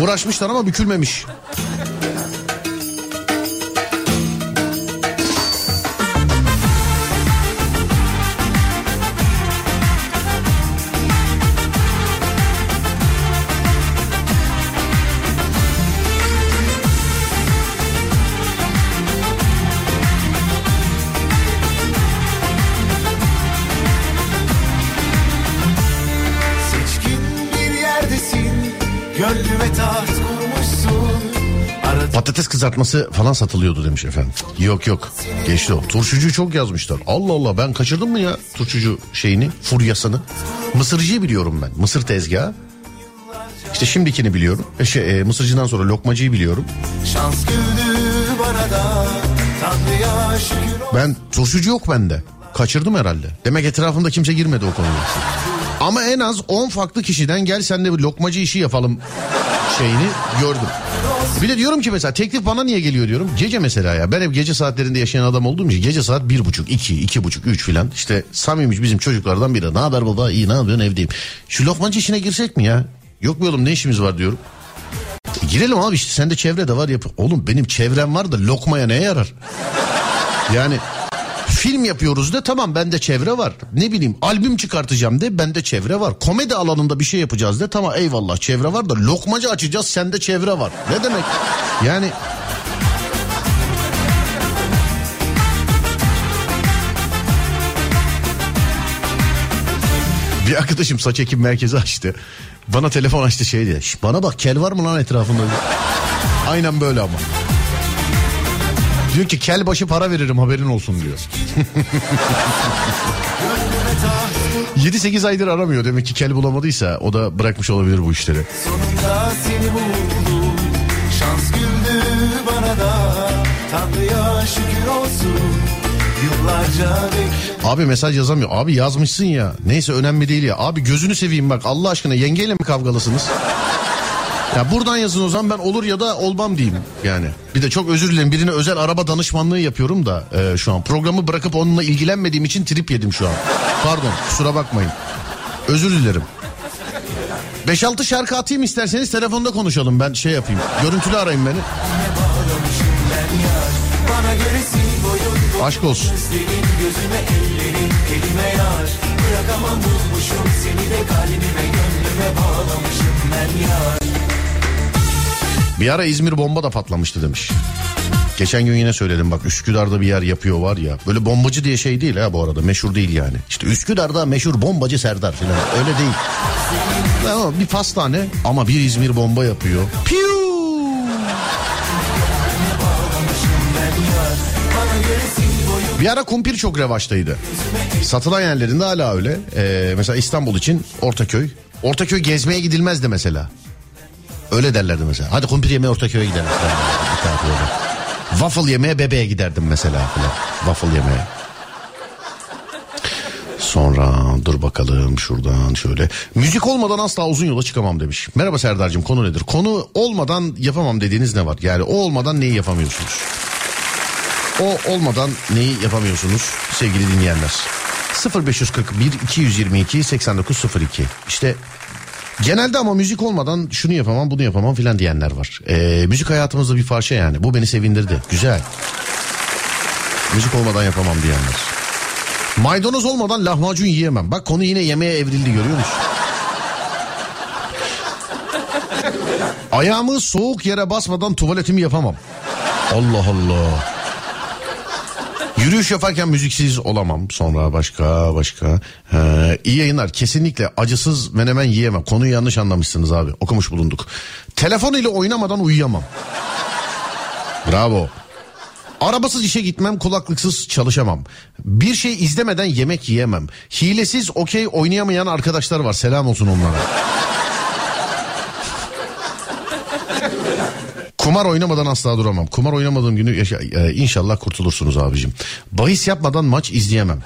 Uğraşmışlar ama bükülmemiş. Patates kızartması falan satılıyordu demiş efendim. Yok yok geçti o. Turşucuyu çok yazmışlar. Allah Allah ben kaçırdım mı ya turşucu şeyini furyasını. Mısırcıyı biliyorum ben. Mısır tezgahı. İşte şimdikini biliyorum. E şey, e, mısırcıdan sonra lokmacıyı biliyorum. Da Ben turşucu yok bende. Kaçırdım herhalde. Demek etrafımda kimse girmedi o konuya. Ama en az 10 farklı kişiden gel sen de bir lokmacı işi yapalım şeyini gördüm. Bir de diyorum ki mesela teklif bana niye geliyor diyorum. Gece mesela ya ben hep gece saatlerinde yaşayan adam olduğum için gece saat bir buçuk, iki, iki buçuk, üç filan. İşte Samim'miş bizim çocuklardan biri. Ne haber baba iyi ne yapıyorsun evdeyim. Şu lokmacı işine girsek mi ya? Yok mu oğlum ne işimiz var diyorum. E, girelim abi işte sende çevre de var yap. Oğlum benim çevrem var da lokmaya neye yarar? Yani film yapıyoruz de tamam bende çevre var. Ne bileyim albüm çıkartacağım de bende çevre var. Komedi alanında bir şey yapacağız de tamam eyvallah çevre var da lokmacı açacağız sende çevre var. Ne demek? Yani Bir arkadaşım saç ekim merkezi açtı. Bana telefon açtı şey diye. "Şş, Bana bak kel var mı lan etrafında? Aynen böyle ama. Diyor ki kel başı para veririm haberin olsun diyor. 7-8 aydır aramıyor demek ki kel bulamadıysa o da bırakmış olabilir bu işleri. Sonunda seni buldum Şans güldü bana da Tanrı'ya şükür olsun Abi mesaj yazamıyor. Abi yazmışsın ya. Neyse önemli değil ya. Abi gözünü seveyim bak Allah aşkına yengeyle mi kavgalısınız? Ya buradan yazın o zaman ben olur ya da olmam diyeyim yani. Bir de çok özür dilerim birine özel araba danışmanlığı yapıyorum da e, şu an. Programı bırakıp onunla ilgilenmediğim için trip yedim şu an. Pardon kusura bakmayın. Özür dilerim. 5-6 şarkı atayım isterseniz telefonda konuşalım ben şey yapayım. Görüntülü arayın beni. Aşk olsun. Bir ara İzmir bomba da patlamıştı demiş. Geçen gün yine söyledim bak Üsküdar'da bir yer yapıyor var ya. Böyle bombacı diye şey değil ha bu arada meşhur değil yani. İşte Üsküdar'da meşhur bombacı Serdar falan öyle değil. Ama bir pastane ama bir İzmir bomba yapıyor. Piu! Bir ara kumpir çok revaçtaydı. Satılan yerlerinde hala öyle. Ee, mesela İstanbul için Ortaköy. Ortaköy gezmeye gidilmezdi mesela. Öyle derlerdi mesela. Hadi kumpir yemeye Ortaköy'e gidelim. Waffle yemeye bebeğe giderdim mesela falan. Waffle yemeye. Sonra dur bakalım şuradan şöyle. Müzik olmadan asla uzun yola çıkamam demiş. Merhaba Serdar'cığım konu nedir? Konu olmadan yapamam dediğiniz ne var? Yani o olmadan neyi yapamıyorsunuz? O olmadan neyi yapamıyorsunuz sevgili dinleyenler? 0541 222 8902 İşte genelde ama müzik olmadan şunu yapamam bunu yapamam filan diyenler var. Ee, müzik hayatımızda bir parça yani bu beni sevindirdi güzel. Müzik olmadan yapamam diyenler. Maydanoz olmadan lahmacun yiyemem. Bak konu yine yemeğe evrildi görüyor musun? Ayağımı soğuk yere basmadan tuvaletimi yapamam. Allah Allah. Yürüyüş yaparken müziksiz olamam. Sonra başka başka. Ee, iyi yayınlar. Kesinlikle acısız menemen yiyemem. Konuyu yanlış anlamışsınız abi. Okumuş bulunduk. Telefon ile oynamadan uyuyamam. Bravo. Arabasız işe gitmem, kulaklıksız çalışamam. Bir şey izlemeden yemek yiyemem. Hilesiz okey oynayamayan arkadaşlar var. Selam olsun onlara. Kumar oynamadan asla duramam. Kumar oynamadığım günü yaşa, e, inşallah kurtulursunuz abicim. Bahis yapmadan maç izleyemem.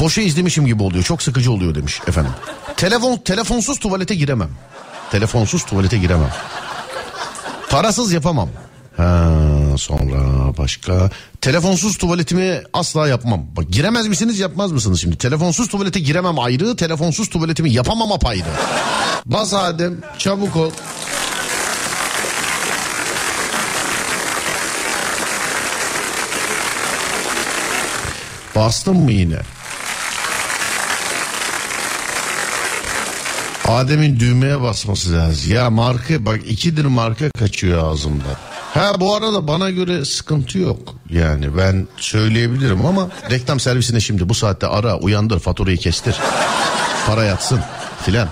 Boşa izlemişim gibi oluyor. Çok sıkıcı oluyor demiş efendim. Telefon telefonsuz tuvalete giremem. Telefonsuz tuvalete giremem. Parasız yapamam. Ha, sonra başka. Telefonsuz tuvaletimi asla yapmam. Bak giremez misiniz yapmaz mısınız şimdi? Telefonsuz tuvalete giremem ayrı. Telefonsuz tuvaletimi yapamam apayrı. Bas Adem çabuk ol. Bastım mı yine? Adem'in düğmeye basması lazım. Ya marka bak ikidir marka kaçıyor ağzımda. Ha bu arada bana göre sıkıntı yok. Yani ben söyleyebilirim ama reklam servisine şimdi bu saatte ara uyandır faturayı kestir. Para yatsın filan.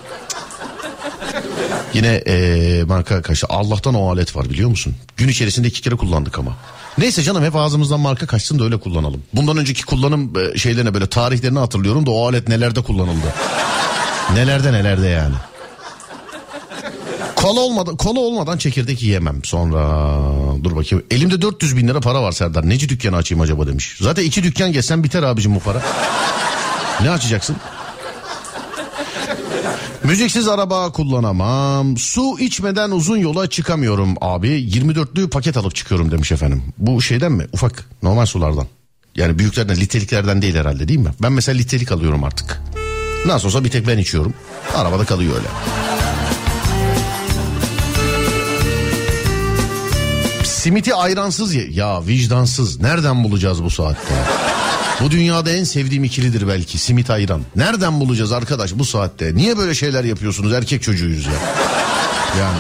Yine eee marka kaçtı. Allah'tan o alet var biliyor musun? Gün içerisinde iki kere kullandık ama. Neyse canım hep ağzımızdan marka kaçsın da öyle kullanalım. Bundan önceki kullanım e, şeylerine böyle tarihlerini hatırlıyorum da o alet nelerde kullanıldı. Nelerde nelerde yani. Kola olmadan, kola olmadan çekirdek yiyemem. Sonra dur bakayım. Elimde 400 bin lira para var Serdar. Neci dükkanı açayım acaba demiş. Zaten iki dükkan geçsen biter abicim bu para. Ne açacaksın? Müziksiz araba kullanamam. Su içmeden uzun yola çıkamıyorum abi. 24'lü paket alıp çıkıyorum demiş efendim. Bu şeyden mi? Ufak normal sulardan. Yani büyüklerden litreliklerden değil herhalde değil mi? Ben mesela litrelik alıyorum artık. Nasıl olsa bir tek ben içiyorum. Arabada kalıyor öyle. Simiti ayransız ye. Ya vicdansız. Nereden bulacağız bu saatte? Bu dünyada en sevdiğim ikilidir belki. Simit ayran. Nereden bulacağız arkadaş bu saatte? Niye böyle şeyler yapıyorsunuz? Erkek çocuğuyuz ya. Yani.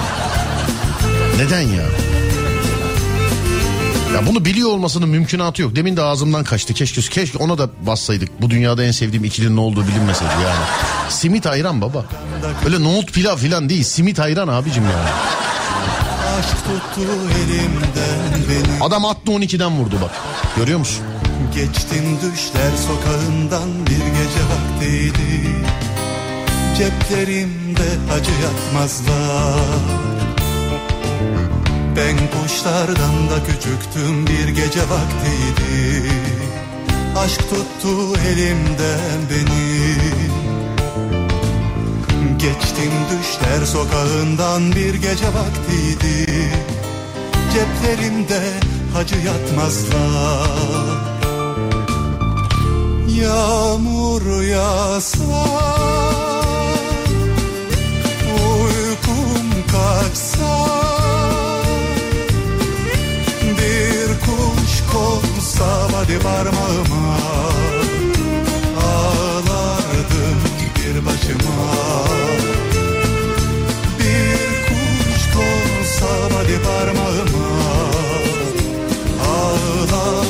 Neden ya? Ya bunu biliyor olmasının mümkünatı yok. Demin de ağzımdan kaçtı. Keşke keşke ona da bassaydık. Bu dünyada en sevdiğim ikilinin ne olduğu bilinmeseydi yani. Simit ayran baba. Öyle nohut pilav filan değil. Simit ayran abicim yani. Adam attı 12'den vurdu bak. Görüyor musun? Geçtim düşler sokağından bir gece vaktiydi. Ceplerimde acı yatmazlar. Ben kuşlardan da küçüktüm bir gece vaktiydi. Aşk tuttu elimden beni. Geçtim düşler sokağından bir gece vaktiydi. Ceplerimde hacı yatmazlar Yağmur yağsa Uykum kaçsa Bir kuş konsa hadi parmağıma Ağlardım bir başıma. Bir kuş konsa hadi parmağıma Ağlardım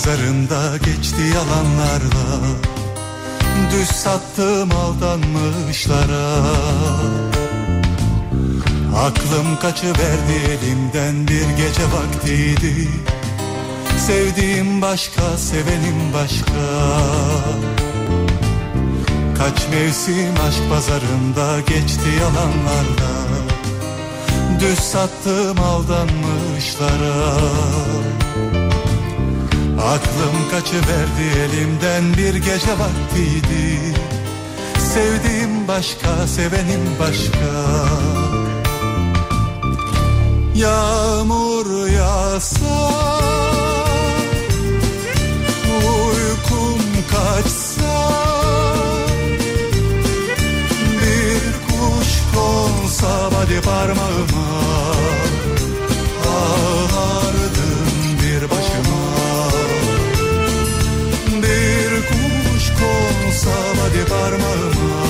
aşk pazarında geçti yalanlarla. Düz sattım aldanmışlara. Aklım kaçıverdi elimden bir gece vaktiydi. Sevdiğim başka, sevenim başka. Kaç mevsim aşk pazarında geçti yalanlarla. Düz sattım aldanmışlara Aklım kaçıverdi elimden bir gece vaktiydi. Sevdiğim başka, sevenim başka. Yağmur yağsa Uykum kaçsa Bir kuş konsa body parmağıma body parmağıma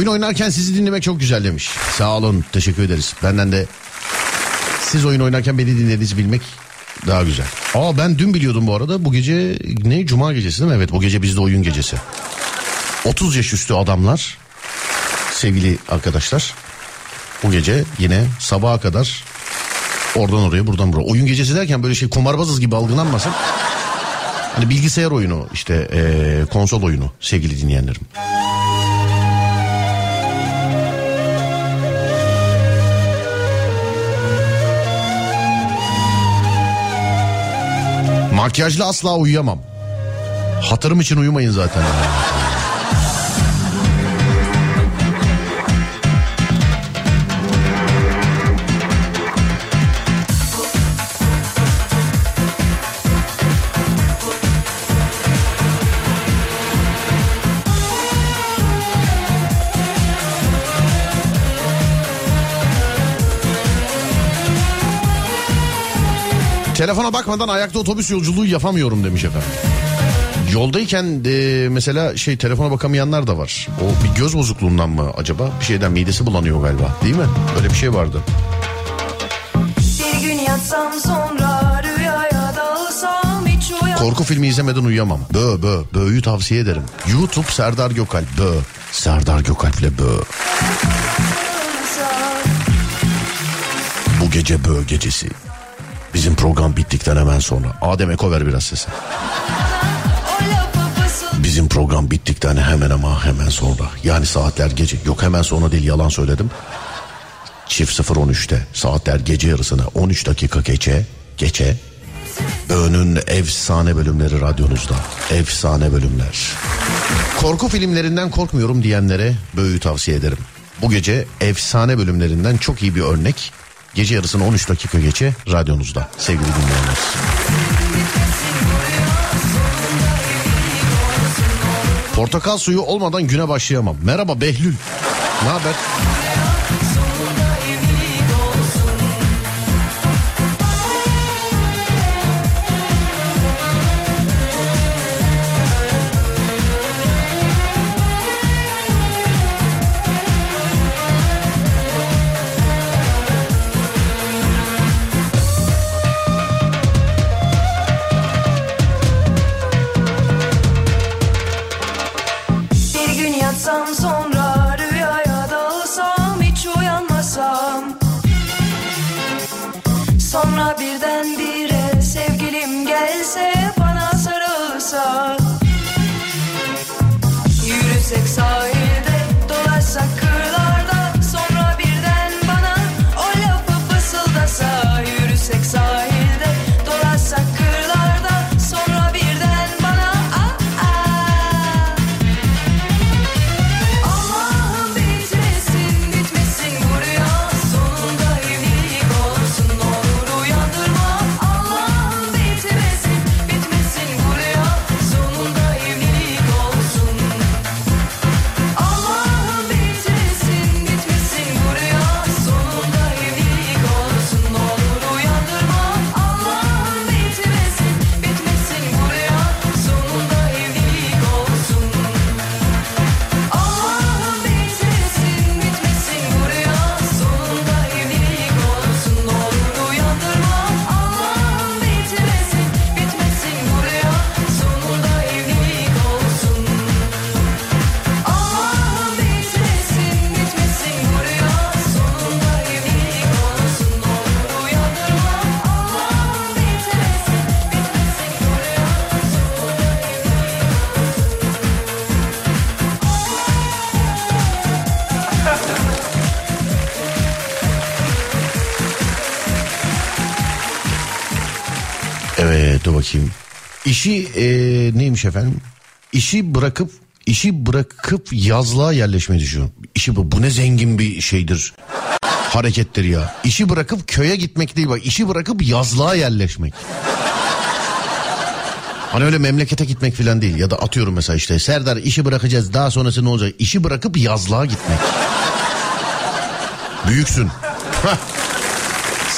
Oyun oynarken sizi dinlemek çok güzel demiş. Sağ olun teşekkür ederiz. Benden de siz oyun oynarken beni dinlediğinizi bilmek daha güzel. Aa ben dün biliyordum bu arada bu gece ne cuma gecesi değil mi? Evet bu gece bizde oyun gecesi. 30 yaş üstü adamlar sevgili arkadaşlar bu gece yine sabaha kadar oradan oraya buradan buraya. Oyun gecesi derken böyle şey kumarbazız gibi algılanmasın. Hani bilgisayar oyunu işte eee, konsol oyunu sevgili dinleyenlerim. Makyajla asla uyuyamam. Hatırım için uyumayın zaten. Telefona bakmadan ayakta otobüs yolculuğu yapamıyorum demiş efendim. Yoldayken de mesela şey telefona bakamayanlar da var. O bir göz bozukluğundan mı acaba? Bir şeyden midesi bulanıyor galiba değil mi? Böyle bir şey vardı. Bir gün yatsam sonra rüyaya dalsam hiç uyanmam Korku filmi izlemeden uyuyamam. Bö bö. Bö'yü tavsiye ederim. YouTube Serdar Gökalp. Bö. Serdar Gökalp'le bö. Bu gece bö gecesi. Bizim program bittikten hemen sonra. Adem Eko ver biraz sesi. Bizim program bittikten hemen ama hemen sonra. Yani saatler gece. Yok hemen sonra değil yalan söyledim. Çift 013'te saatler gece yarısına 13 dakika geçe geçe. Önün efsane bölümleri radyonuzda. Efsane bölümler. Korku filmlerinden korkmuyorum diyenlere böyü tavsiye ederim. Bu gece efsane bölümlerinden çok iyi bir örnek. Gece yarısına 13 dakika geçe radyonuzda sevgili dinleyenler. Portakal suyu olmadan güne başlayamam. Merhaba Behlül. Ne haber? İşi e, neymiş efendim? İşi bırakıp işi bırakıp yazlığa yerleşmeyi düşünüyorum. İşi bu, bu ne zengin bir şeydir. Harekettir ya. İşi bırakıp köye gitmek değil bak. İşi bırakıp yazlığa yerleşmek. Hani öyle memlekete gitmek falan değil ya da atıyorum mesela işte Serdar işi bırakacağız daha sonrası ne olacak? İşi bırakıp yazlığa gitmek. Büyüksün.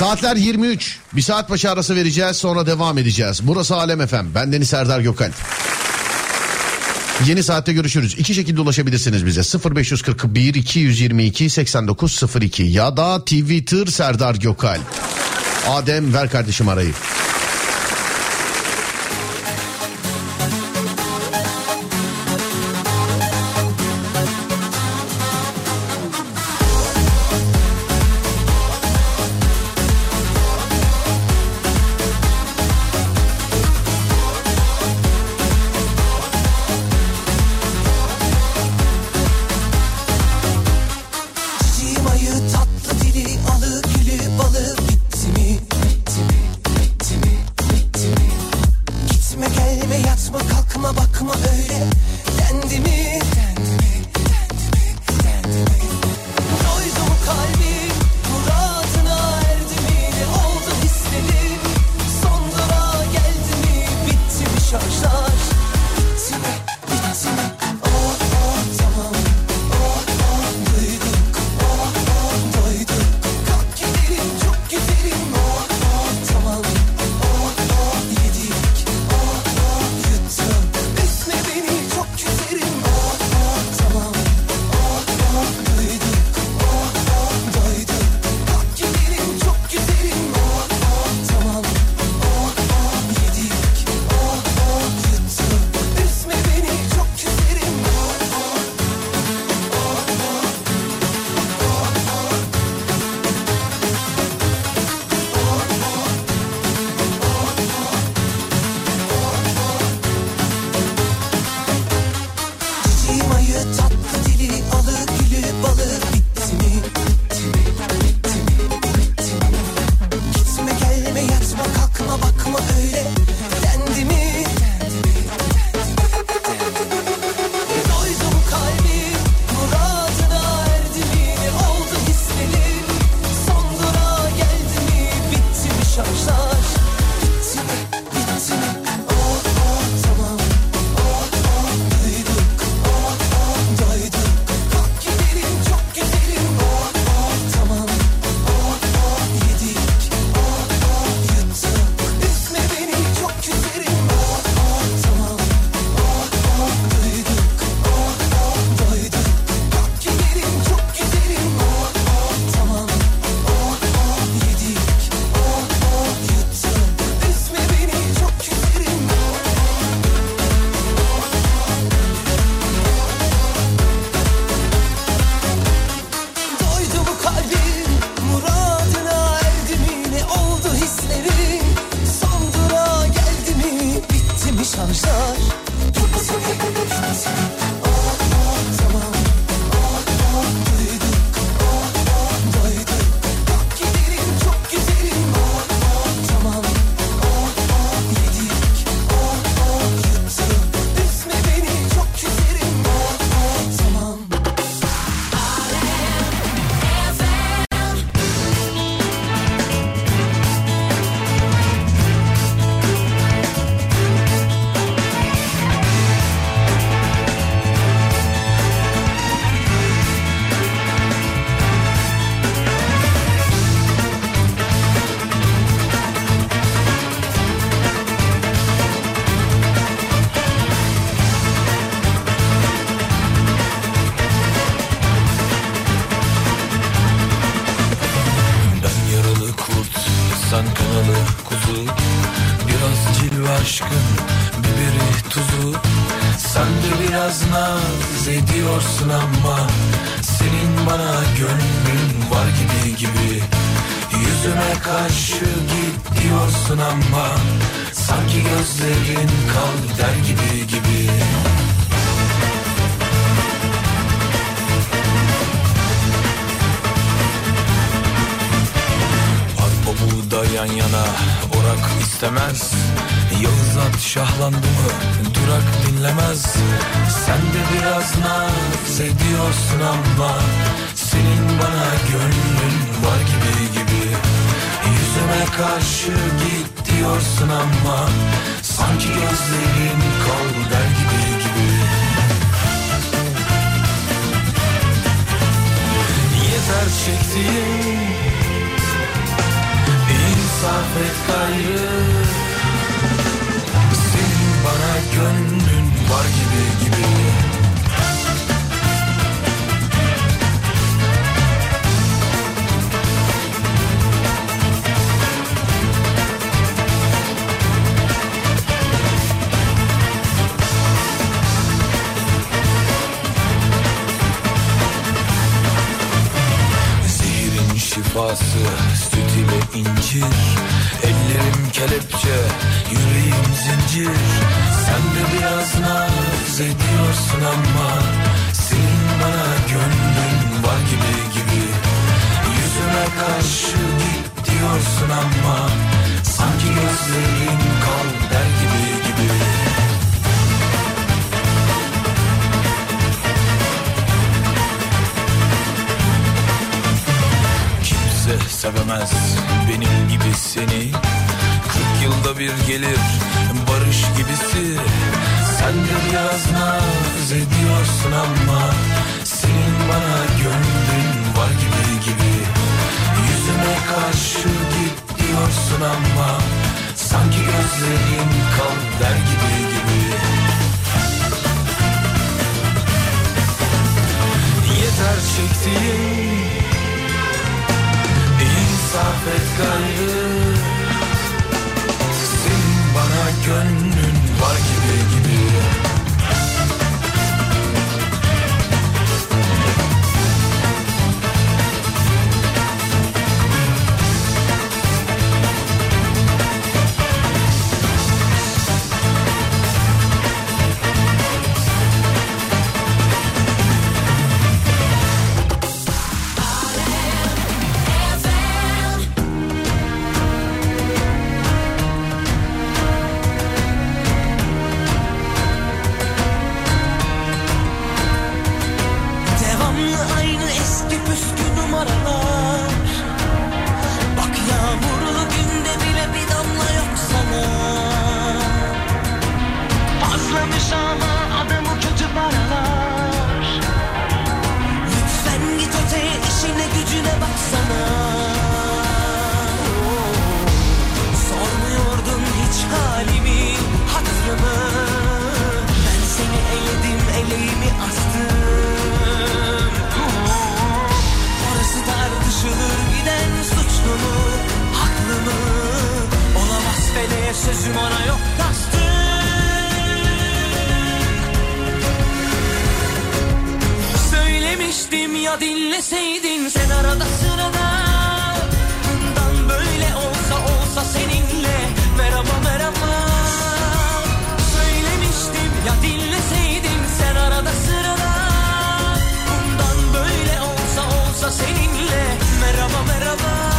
Saatler 23. Bir saat başı arası vereceğiz sonra devam edeceğiz. Burası Alem Efem. Ben Deniz Serdar Gökalp. Yeni saatte görüşürüz. İki şekilde ulaşabilirsiniz bize. 0541 222 8902 ya da Twitter Serdar Gökalp. Adem ver kardeşim arayı. Bilmiyorsun ama senin bana gönlün var gibi gibi. Yüzüme karşı git diyorsun ama Sanki gözlerin kal der gibi gibi. Yan yana orak istemez. Yağız at şahlandı mı durak dinlemez. Sen de biraz naz ediyorsun ama Senin bana gönlün var gibi gibi. Yüzüme karşı git diyorsun ama Sanki gözlerin kal der gibi gibi. Yeter çektiğim İnsaf et gayrı. Senin bana gönlün var gibi gibi. Şifası ile incir. Ellerim kelepçe yüreğim zincir. Sen de biraz naz ediyorsun ama Senin bana gönlün var gibi gibi. Yüzüme karşı git diyorsun ama Sanki gözlerin kal Kimse sevemez benim gibi seni. Kırk yılda bir gelir barış gibisi. Sen de biraz naz ediyorsun ama Senin bana gönlün var gibi gibi. Yüzüme karşı git diyorsun ama Sanki gözlerin kal der gibi gibi. Yeter çektiğim İnsaf et gayrı Senin bana gönlün eledim, eleğimi astım. Orası tartışılır giden suçlu mu, haklı mı? Olamaz feleğe sözüm ona yok kastım. Söylemiştim ya dinleseydin sen arada sırada. Bundan böyle olsa olsa seninle. Merhaba merhaba. Söylemiştim ya dinleseydin olsa seninle. Merhaba Merhaba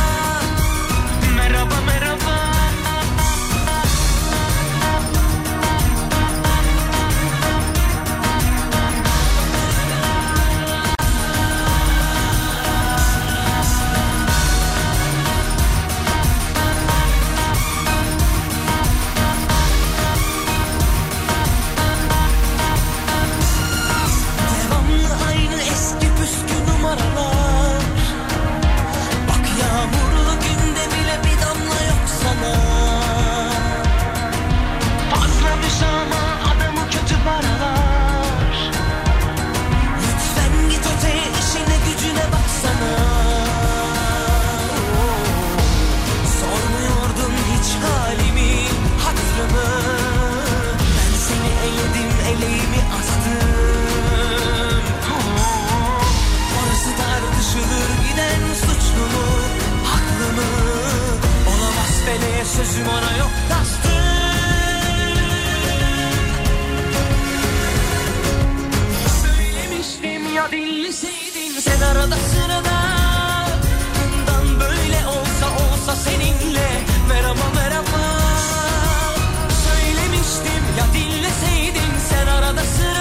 sözüm ona yok bastı Söylemiştim ya dinleseydin sen arada sırada. Bundan böyle olsa olsa seninle merhaba merhaba. Söylemiştim ya dinleseydin sen arada sırada.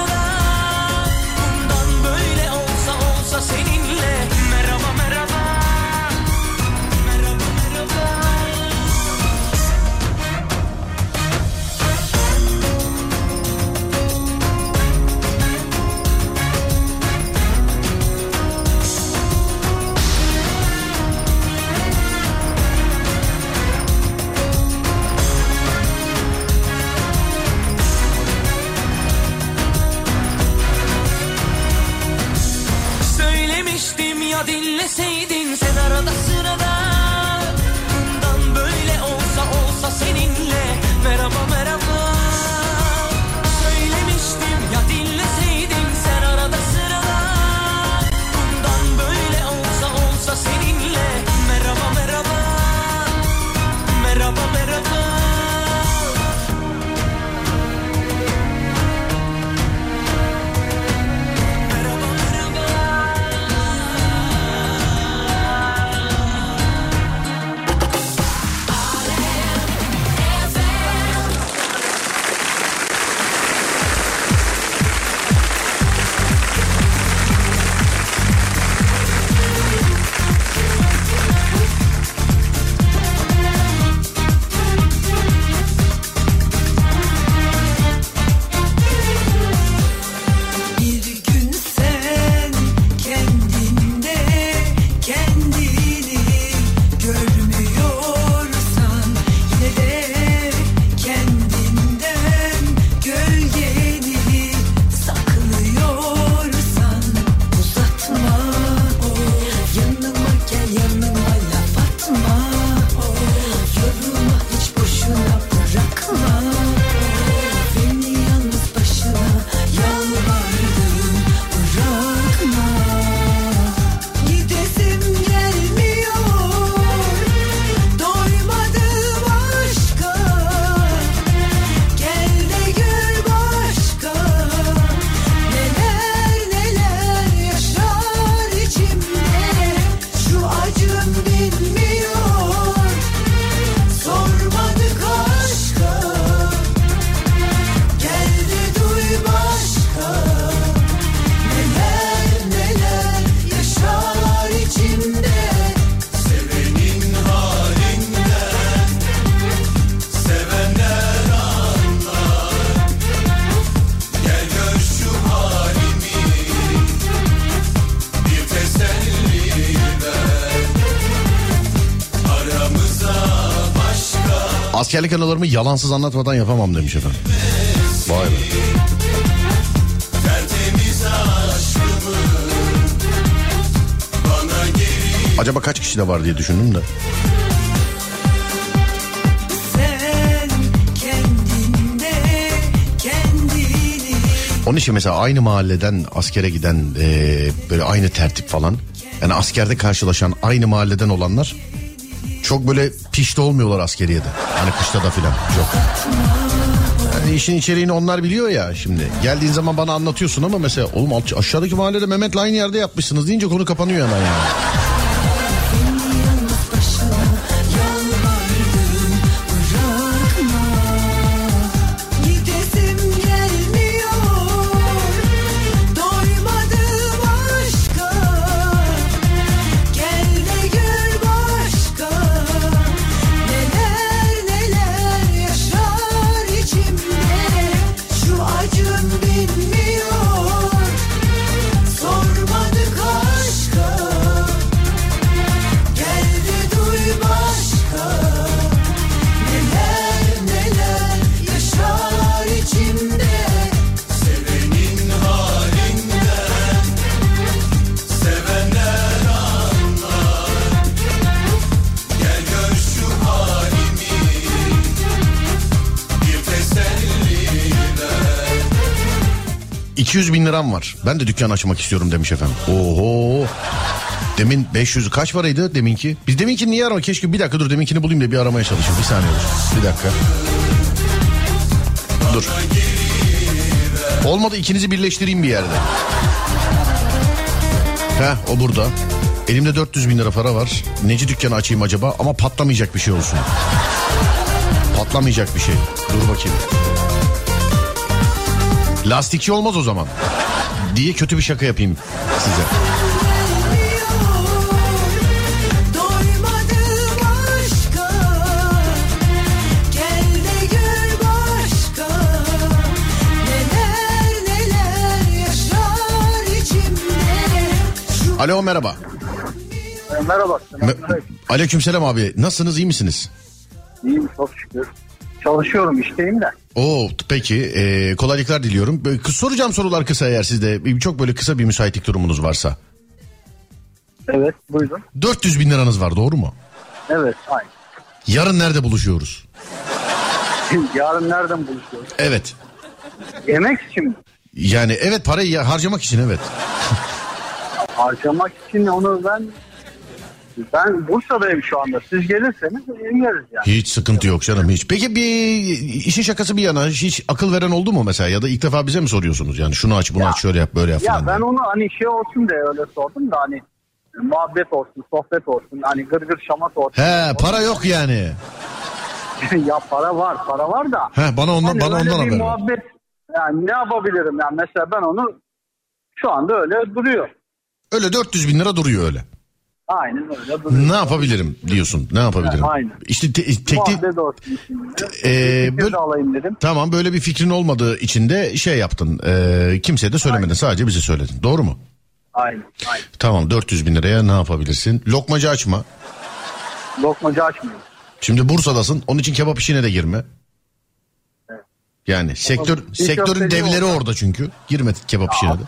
Askerlik anılarımı yalansız anlatmadan yapamam demiş efendim. Vay be. Acaba kaç kişi de var diye düşündüm de. Onun için mesela aynı mahalleden askere giden eee, böyle aynı tertip falan. Yani askerde karşılaşan aynı mahalleden olanlar çok böyle pişti olmuyorlar askeriyede. Hani kışta da filan çok. Yani işin içeriğini onlar biliyor ya şimdi. Geldiğin zaman bana anlatıyorsun ama mesela oğlum aşağıdaki mahallede Mehmet'le aynı yerde yapmışsınız deyince konu kapanıyor hemen yani. 200 bin liram var. Ben de dükkan açmak istiyorum demiş efendim. Oho. Demin 500 kaç paraydı deminki? Biz deminki niye arama? Keşke bir dakika dur deminkini bulayım da bir aramaya çalışayım. Bir saniye dur. Bir dakika. Dur. Olmadı ikinizi birleştireyim bir yerde. Heh o burada. Elimde 400 bin lira para var. Neci dükkanı açayım acaba? Ama patlamayacak bir şey olsun. Patlamayacak bir şey. Dur bakayım. Lastikçi olmaz o zaman. Diye kötü bir şaka yapayım size. Alo merhaba. Merhaba. Me- Aleykümselam abi. Nasılsınız iyi misiniz? İyiyim çok şükür. Çalışıyorum işteyim de. Oo peki e, kolaylıklar diliyorum. Böyle soracağım sorular kısa eğer sizde çok böyle kısa bir müsaitlik durumunuz varsa. Evet buyurun. 400 bin liranız var doğru mu? Evet aynı. Yarın nerede buluşuyoruz? Yarın nereden buluşuyoruz? Evet. Yemek için mi? Yani evet parayı harcamak için evet. Harcamak için onu ben ben Bursa'dayım şu anda. Siz gelirseniz geliriz yani. Hiç sıkıntı yok canım hiç. Peki bir işin şakası bir yana hiç akıl veren oldu mu mesela ya da ilk defa bize mi soruyorsunuz yani şunu aç bunu aç şöyle yap böyle yap Ya falan. ben diye. onu hani şey olsun diye öyle sordum da hani muhabbet olsun, sohbet olsun, hani gırgır şamat olsun. He para yok yani. ya para var, para var da. He bana ondan Hani bana ondan haber muhabbet yani ne yapabilirim yani mesela ben onu şu anda öyle duruyor. Öyle 400 bin lira duruyor öyle. Aynen öyle duruyor. Ne yapabilirim diyorsun ne yapabilirim? Aynen. İşte te- şimdi. Ee, Fikir böyle- alayım dedim. tamam böyle bir fikrin olmadığı için de şey yaptın. E, kimseye de söylemedin sadece bize söyledin. Doğru mu? Aynen, aynen. Tamam 400 bin liraya ne yapabilirsin? Lokmacı açma. Lokmacı açmıyor. Şimdi Bursa'dasın onun için kebap işine de girme. Yani sektör İş sektörün devleri oldu. orada çünkü. Girme kebap işine de.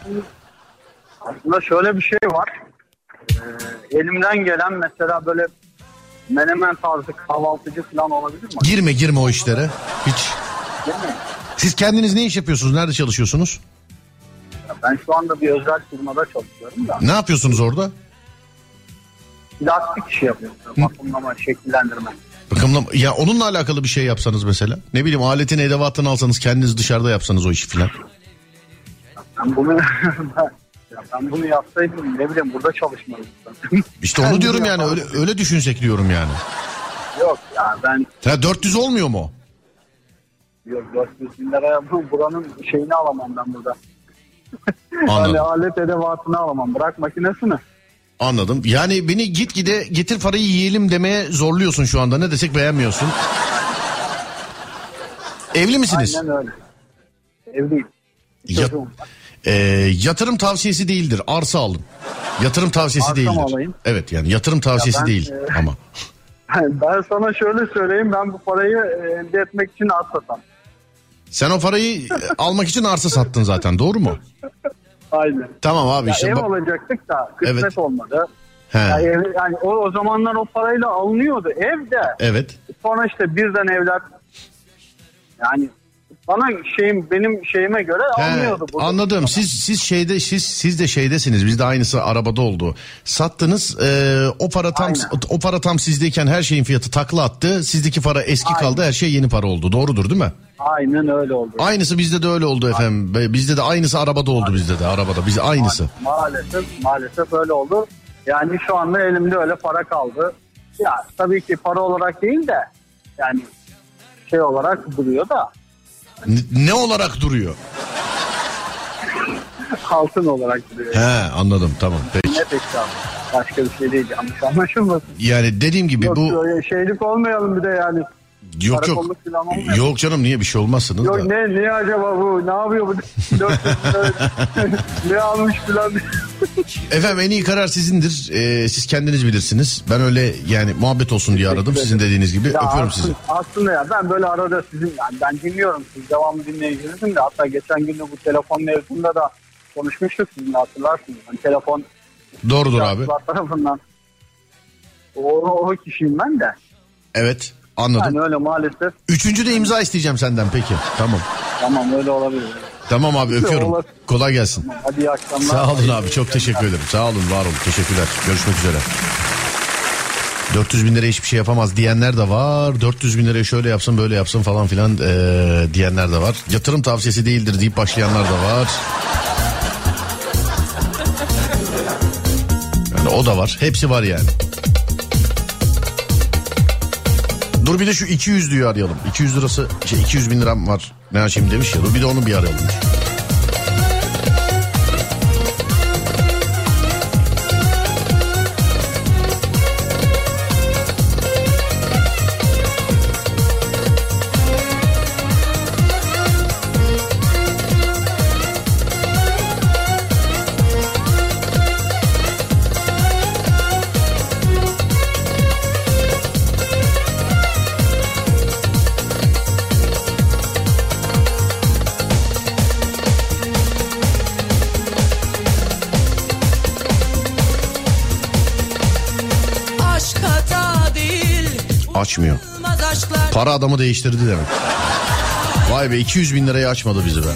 Aslında şöyle bir şey var. Ee, elimden gelen mesela böyle menemen tarzı kahvaltıcı falan olabilir mi? Girme girme o işlere. Hiç. Değil mi? Siz kendiniz ne iş yapıyorsunuz? Nerede çalışıyorsunuz? Ya Ben şu anda bir özel firmada çalışıyorum da. Ne yapıyorsunuz orada? Plastik işi yapıyorum. Bakımlama, şekillendirme. Bakımla ya onunla alakalı bir şey yapsanız mesela. Ne bileyim aletin edevatını alsanız kendiniz dışarıda yapsanız o işi filan. Ben bunu ya ben bunu yapsaydım ne bileyim burada çalışmalıydım. İşte onu diyorum yani öyle öyle düşünsek diyorum yani. Yok ya ben Ya 400 olmuyor mu? yok 400 bin liraya bu- buranın şeyini alamam ben burada. Anladım. alet edevatını alamam. Bırak makinesini. Anladım. Yani beni git gide getir parayı yiyelim demeye zorluyorsun şu anda. Ne desek beğenmiyorsun. Evli misiniz? Aynen öyle. Evliyim. Ya- Ee, yatırım tavsiyesi değildir. Arsa alın. Yatırım tavsiyesi Arsa değildir. alayım? Evet yani yatırım tavsiyesi ben, değil e, ama. Ben sana şöyle söyleyeyim. Ben bu parayı e, elde etmek için arsatam. Sen o parayı e, almak için arsa sattın zaten doğru mu? Aynen. Tamam abi Ya işte. ev alacaktık da kısmet Evet. olmadı. He, Ya ev- yani o, o zamanlar o parayla alınıyordu evde. evet. Sonra işte birden evler yani bana şeyim benim şeyime göre He, alınıyordu. burada. anladım. Siz siz şeyde siz siz de şeydesiniz. Biz de aynısı arabada oldu. Sattınız. e, o para tam Aynen. o para tam sizdeyken her şeyin fiyatı takla attı. Sizdeki para eski Aynen. kaldı. Her şey yeni para oldu. Doğrudur değil mi? Aynen öyle oldu. Aynısı bizde de öyle oldu efendim. Be- Bizde de aynısı arabada oldu bizde de arabada. Biz aynısı. Maalesef maalesef öyle oldu. Yani şu anda elimde öyle para kaldı. Ya tabii ki para olarak değil de yani şey olarak duruyor da N- ne olarak duruyor? altın olarak duruyor. He anladım tamam peki. Ne peki abi? Başka bir şey değil yanlış anlaşılmasın. Yani dediğim gibi Yok bu öyle şeylik olmayalım bir de yani. Yok yok. Yok canım niye bir şey olmazsınız Yok da. ne ne acaba bu ne yapıyor bu 400 lira? ne almış falan Efendim en iyi karar sizindir. Ee, siz kendiniz bilirsiniz. Ben öyle yani muhabbet olsun diye aradım. Sizin dediğiniz gibi Ya öpüyorum aslında, sizi. Aslında ya ben böyle arada sizin yani ben dinliyorum siz devamlı dinleyicinizim de hatta geçen gün de bu telefon mevzunda da konuşmuştuk sizinle hatırlarsınız. Hani telefon Doğrudur abi. tarafından o, o kişiyim ben de. Evet anladım. Yani öyle maalesef Üçüncü de imza isteyeceğim senden peki. Tamam. tamam öyle olabilir. Tamam abi öpüyorum. Olur. Kolay gelsin. Hadi iyi akşamlar. Sağ olun abi çok teşekkür ederim. Sağ olun var olun teşekkürler. Görüşmek üzere. 400 bin liraya hiçbir şey yapamaz diyenler de var. 400 bin liraya şöyle yapsın böyle yapsın falan filan eee, diyenler de var. Yatırım tavsiyesi değildir deyip başlayanlar da var. Yani o da var. Hepsi var yani. Dur bir de şu 200 diyor arayalım. 200 lirası şey 200 bin liram var. Ne açayım demiş ya. Dur bir de onu bir arayalım. Açmıyor. Para adamı değiştirdi demek. Vay be 200 bin lirayı açmadı bizi be.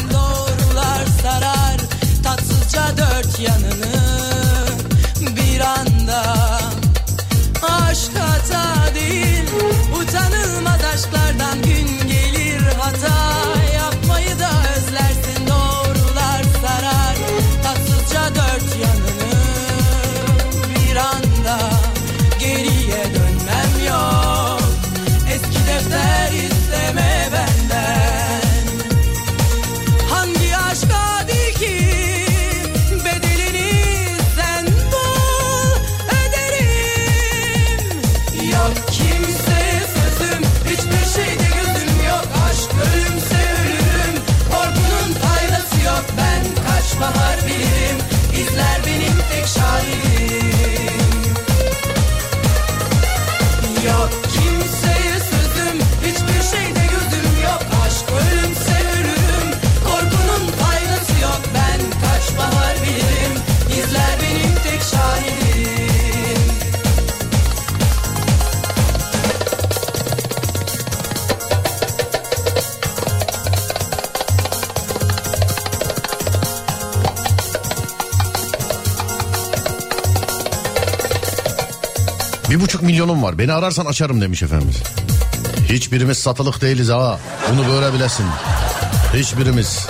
Milyonum var. Beni ararsan açarım demiş efendimiz. Hiçbirimiz satılık değiliz ha. Bunu böyle bilesin. Hiçbirimiz.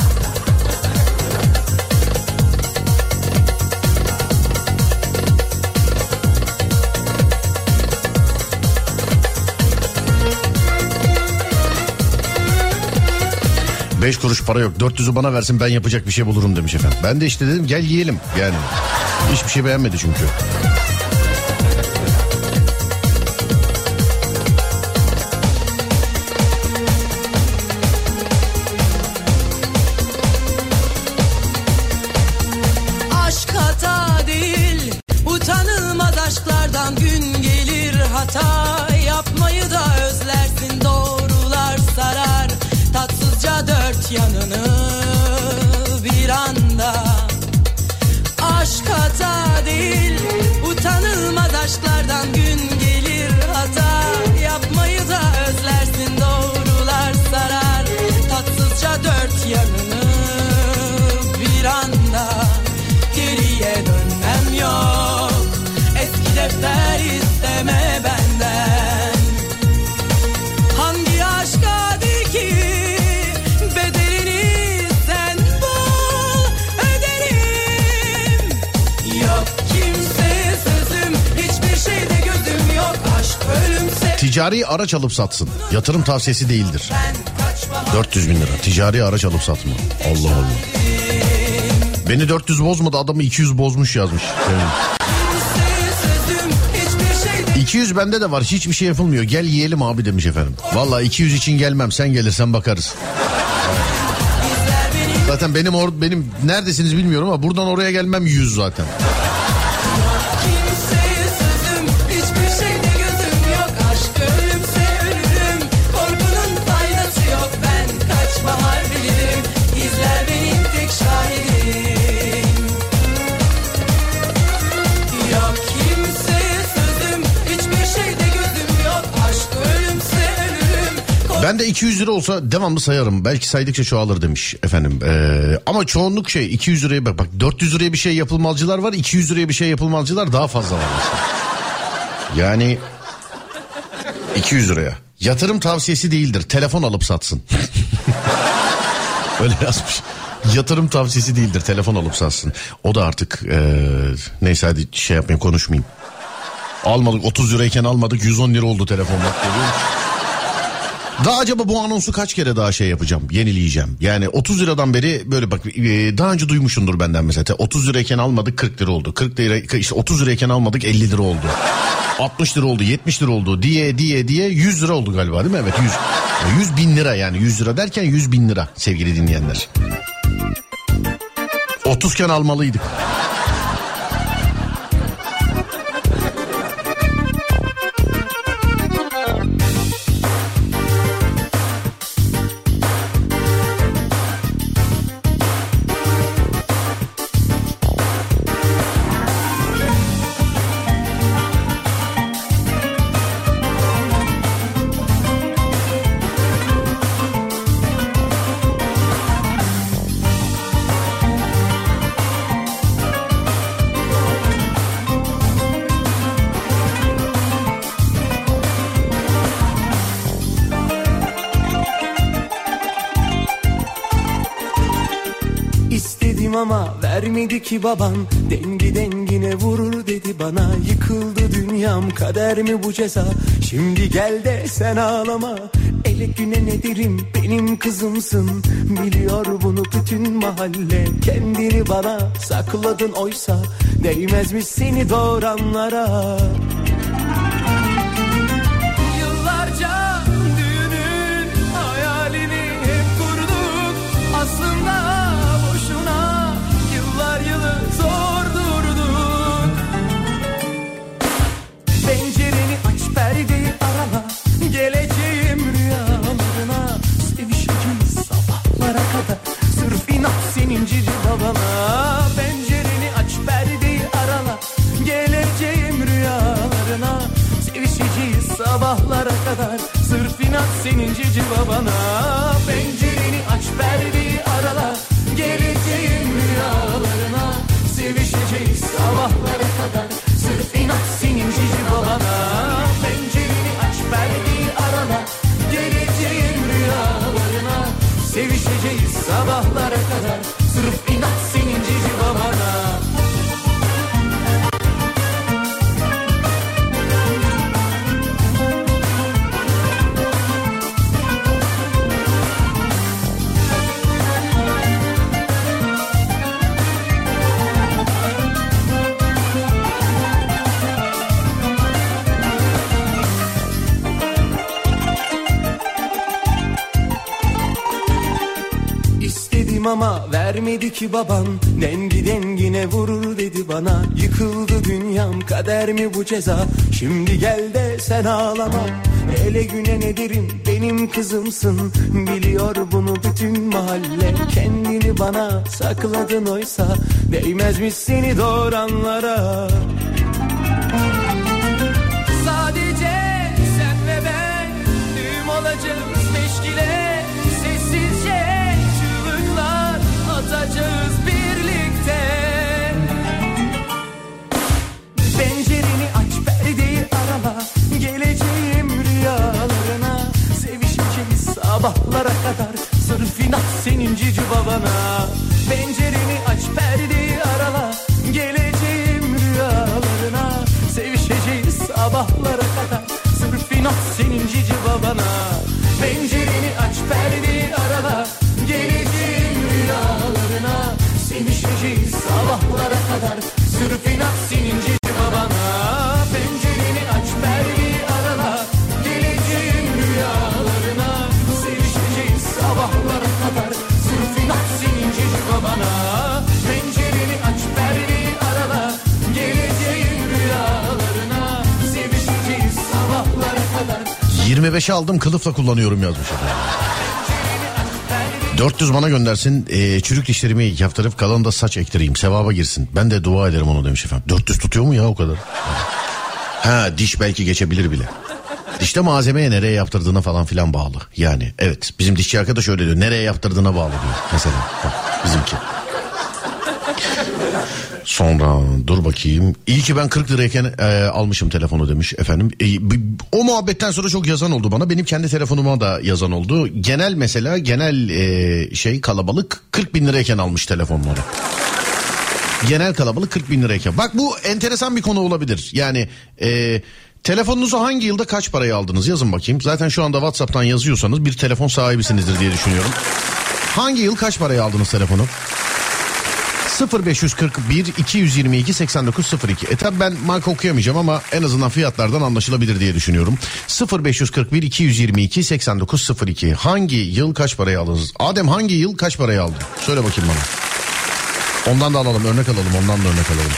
Beş kuruş para yok. 400'ü bana versin ben yapacak bir şey bulurum demiş efendim. Ben de işte dedim gel yiyelim yani. Hiçbir şey beğenmedi çünkü. Ticari araç alıp satsın. Yatırım tavsiyesi değildir. ben kaç bahar 400 bin lira. Ticari araç alıp satma. Allah Allah. Beni 400 bozmadı adamı 200 bozmuş yazmış. Evet. kimseye sözüm Hiçbir şeyde 200 bende de var hiçbir şey yapılmıyor. Gel yiyelim abi demiş efendim. Vallahi 200 için gelmem sen gelirsen bakarız. Zaten benim or benim neredesiniz bilmiyorum ama buradan oraya gelmem 100 zaten. 200 lira olsa devamlı sayarım. Belki saydıkça çoğalır demiş efendim. Ee, ama çoğunluk şey 200 liraya bak. Bak 400 liraya bir şey yapılmazcılar var. 200 liraya bir şey yapılmazcılar daha fazla var. mesela. Yani 200 liraya. Yatırım tavsiyesi değildir. Telefon alıp satsın. Öyle yazmış. Yatırım tavsiyesi değildir. Telefon alıp satsın. O da artık ee, neyse hadi şey yapmayayım konuşmayayım. Almadık 30 lirayken almadık 110 lira oldu telefon bak? Daha acaba bu anonsu kaç kere daha şey yapacağım, yenileyeceğim. Yani 30 liradan beri böyle bak e, daha önce duymuşsundur benden mesela. 30 lirayken almadık 40 lira oldu. 40 lira işte 30 lirayken almadık 50 lira oldu. 60 lira oldu 70 lira oldu diye diye diye 100 lira oldu galiba değil mi? Evet 100. 100 bin lira yani 100 lira derken 100 bin lira sevgili dinleyenler. 30 iken almalıydık. Ki baban Dengi dengine vurur dedi bana. Yıkıldı dünyam kader mi bu ceza? Şimdi gel de sen ağlama. Ele güne ne derim benim kızımsın. Biliyor bunu bütün mahalle. Kendini bana sakladın oysa. Değmezmiş seni doğuranlara ki baban Dengi dengine vurur dedi bana. Yıkıldı dünyam kader mi bu ceza? Şimdi gel de sen ağlama. Hele güne ne derim? Benim kızımsın. Biliyor bunu bütün mahalle. Kendini bana sakladın oysa. Değmezmiş seni doğuranlara sabahlara kadar Sırf inat senin cici babana. Pencereni aç perdeyi arala. Geleceğim rüyalarına. Sevişeceğiz sabahlara kadar Sırf inat senin cici babana. Pencereni aç perdeyi arala. Geleceğim rüyalarına. Sevişeceğiz sabahlara kadar 25'e aldım kılıfla kullanıyorum yazmış efendim. 400 bana göndersin e, çürük dişlerimi yaptırıp kalanı da saç ektireyim sevaba girsin. Ben de dua ederim onu demiş efendim. 400 tutuyor mu ya o kadar? Ha diş belki geçebilir bile. Dişte malzemeye nereye yaptırdığına falan filan bağlı. Yani evet bizim dişçi arkadaş öyle diyor. Nereye yaptırdığına bağlı diyor mesela. Bak, bizimki. Sonra dur bakayım. İyi ki ben 40 lirayken e, almışım telefonu demiş efendim. E, o muhabbetten sonra çok yazan oldu bana. Benim kendi telefonuma da yazan oldu. Genel mesela genel e, şey kalabalık 40 bin lirayken almış telefonları. Genel kalabalık 40 bin lirayken. Bak bu enteresan bir konu olabilir. Yani e, telefonunuzu hangi yılda kaç paraya aldınız yazın bakayım. Zaten şu anda Whatsapp'tan yazıyorsanız bir telefon sahibisinizdir diye düşünüyorum. Hangi yıl kaç paraya aldınız telefonu? 0541 222 8902. E tabi ben marka okuyamayacağım ama en azından fiyatlardan anlaşılabilir diye düşünüyorum. 0541 222 8902. Hangi yıl kaç paraya aldınız? Adem hangi yıl kaç paraya aldın? Söyle bakayım bana. Ondan da alalım örnek alalım ondan da örnek alalım.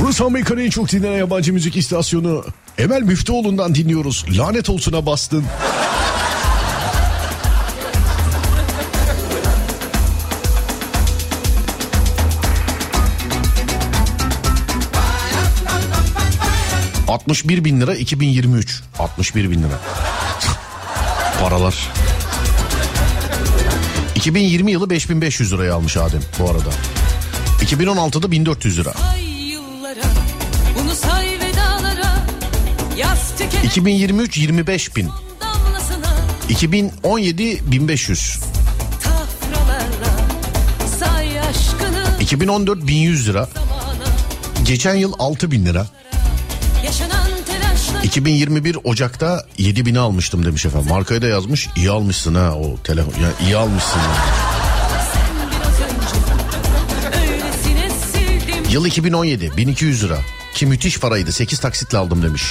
Burası Amerika'nın en çok dinlenen yabancı müzik istasyonu. Emel Müftüoğlu'ndan dinliyoruz. Lanet olsuna bastın. ...61 bin lira 2023. 61 bin lira. Paralar. 2020 yılı 5500 liraya almış Adem bu arada. 2016'da 1400 lira. Say yıllara, bunu say vedalara, yaz tükenen 2023 25 bin. damlasına 2017 1500. Tafralarla say aşkını 2014 1100 lira. Geçen yıl 6000 lira. Yaşanan telaşla 2021 Ocak'ta 7000'i almıştım demiş efendim. Markayı da yazmış. İyi almışsın ha o telefon. Ya iyi almışsın. Yıl 2017 1200 lira. Ki müthiş paraydı. 8 taksitle aldım demiş.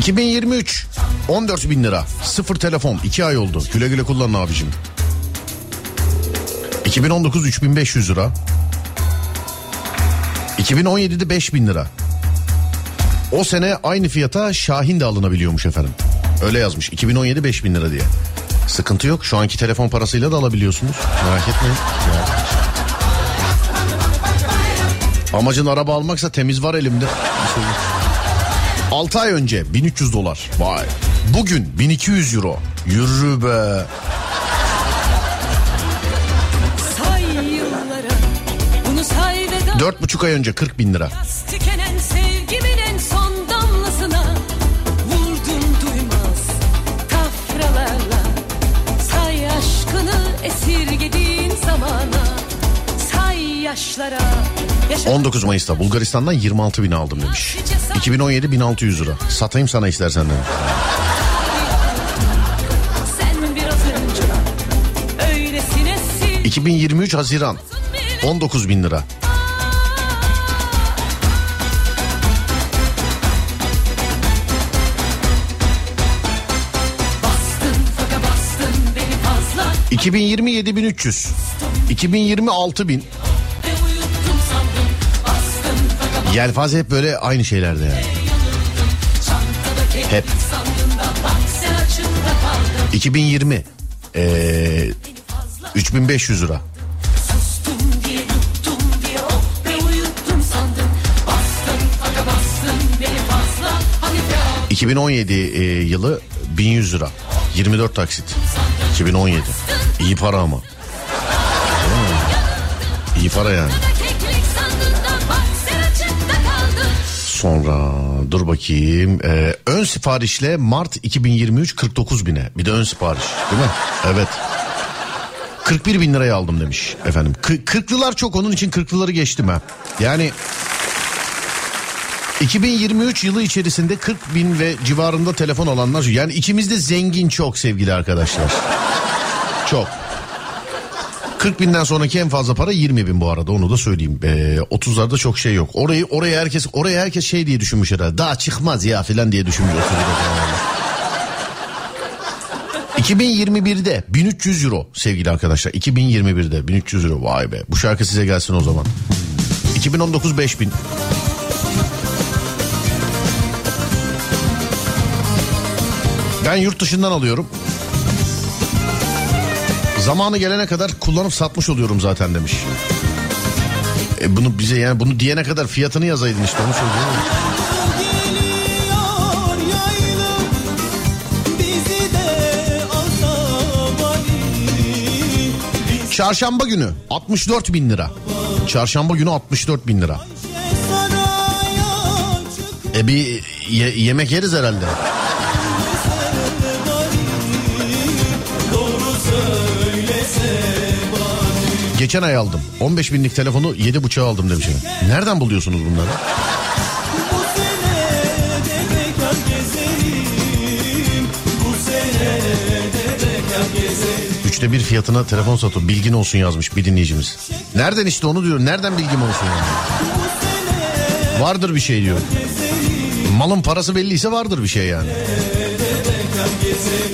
2023 14 bin lira. Sıfır telefon. 2 ay oldu. Güle güle kullanın abicim. 2019 3500 lira. 2017'de 5000 lira. O sene aynı fiyata Şahin de alınabiliyormuş efendim. Öyle yazmış 2017 5000 lira diye. Sıkıntı yok şu anki telefon parasıyla da alabiliyorsunuz. Merak etmeyin. Ya. Amacın araba almaksa temiz var elimde. 6 ay önce 1300 dolar. Vay. Bugün 1200 euro. Yürü be. da 4,5 ay önce 40 bin lira. Zamana Say yaşlara yaşa- 19 Mayıs'ta Bulgaristan'dan 26 bin aldım demiş. 2017 1600 lira. Satayım sana istersen demiş. Önce öylesine sil 2023 Haziran 19 bin lira. Bastın bastın beni fazla 2020 7300. 2020 6000. Yelpaze hep böyle aynı şeylerde yani. Hep. sandın da bak sen açıkta kaldın 2020 ee, 3500 lira. Sustum diye yuttum diye hop be uyuttum sandım Bastın faka bastın beni fazla hafife al 2017 e, yılı 1100 lira. 24 taksit. 2017. İyi para ama. İyi para yani. Sonra dur bakayım. Ee, ön siparişle Mart 2023 49 bine. Bir de ön sipariş değil mi? Evet. 41 bin liraya aldım demiş efendim. Kı- Kırklılar çok onun için kırklıları geçtim ha. Yani 2023 yılı içerisinde 40 bin ve civarında telefon alanlar. Yani içimizde zengin çok sevgili arkadaşlar. Çok. 40 binden sonraki en fazla para 20 bin bu arada onu da söyleyeyim. Ee, 30'larda çok şey yok. Orayı oraya herkes oraya herkes şey diye düşünmüş herhalde. Daha çıkmaz ya filan diye düşünmüş. 2021'de 1300 euro sevgili arkadaşlar. 2021'de 1300 euro vay be. Bu şarkı size gelsin o zaman. 2019 5000. Ben yurt dışından alıyorum. Zamanı gelene kadar kullanıp satmış oluyorum zaten demiş. E bunu bize yani bunu diyene kadar fiyatını yazaydın işte onu söylüyorum. Çarşamba günü 64 bin lira. Çarşamba günü 64 bin lira. E bir ye- yemek yeriz herhalde. Geçen ay aldım. 15 binlik telefonu 7,5 aldım demiş. Nereden buluyorsunuz bunları? Üçte bir fiyatına telefon satıyor. Bilgin olsun yazmış bir dinleyicimiz. Nereden işte onu diyor. Nereden bilgim olsun yani? Vardır bir şey diyor. Malın parası belliyse vardır bir şey yani.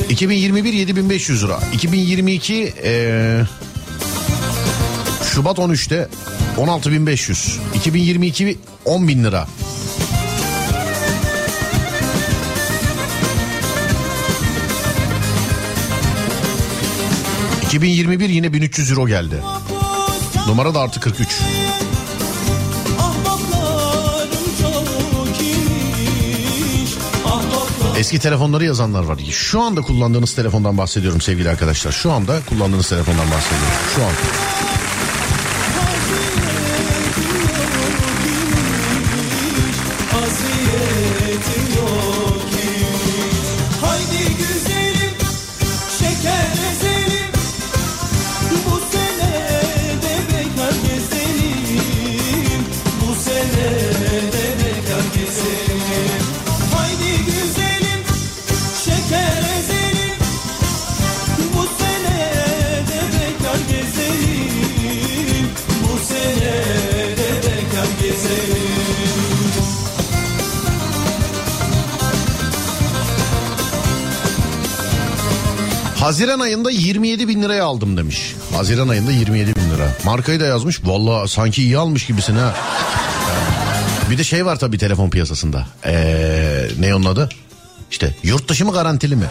2021 7500 lira. 2022 eee Şubat 13'te 16.500. 2022 10 bin lira. ...2021 yine 1300 euro geldi. Numara da artı 43. Ahbaplarım çok imiş Ahbaplarım Eski telefonları yazanlar var. Şu anda kullandığınız telefondan bahsediyorum sevgili arkadaşlar. Şu anda kullandığınız telefondan bahsediyorum. Şu an. Liraya aldım demiş. Haziran ayında 27 bin lira. Markayı da yazmış. Vallahi sanki iyi almış gibisin ha. Bir de şey var tabii telefon piyasasında. Ee, ne onun adı? İşte yurt dışı mı garantili mi?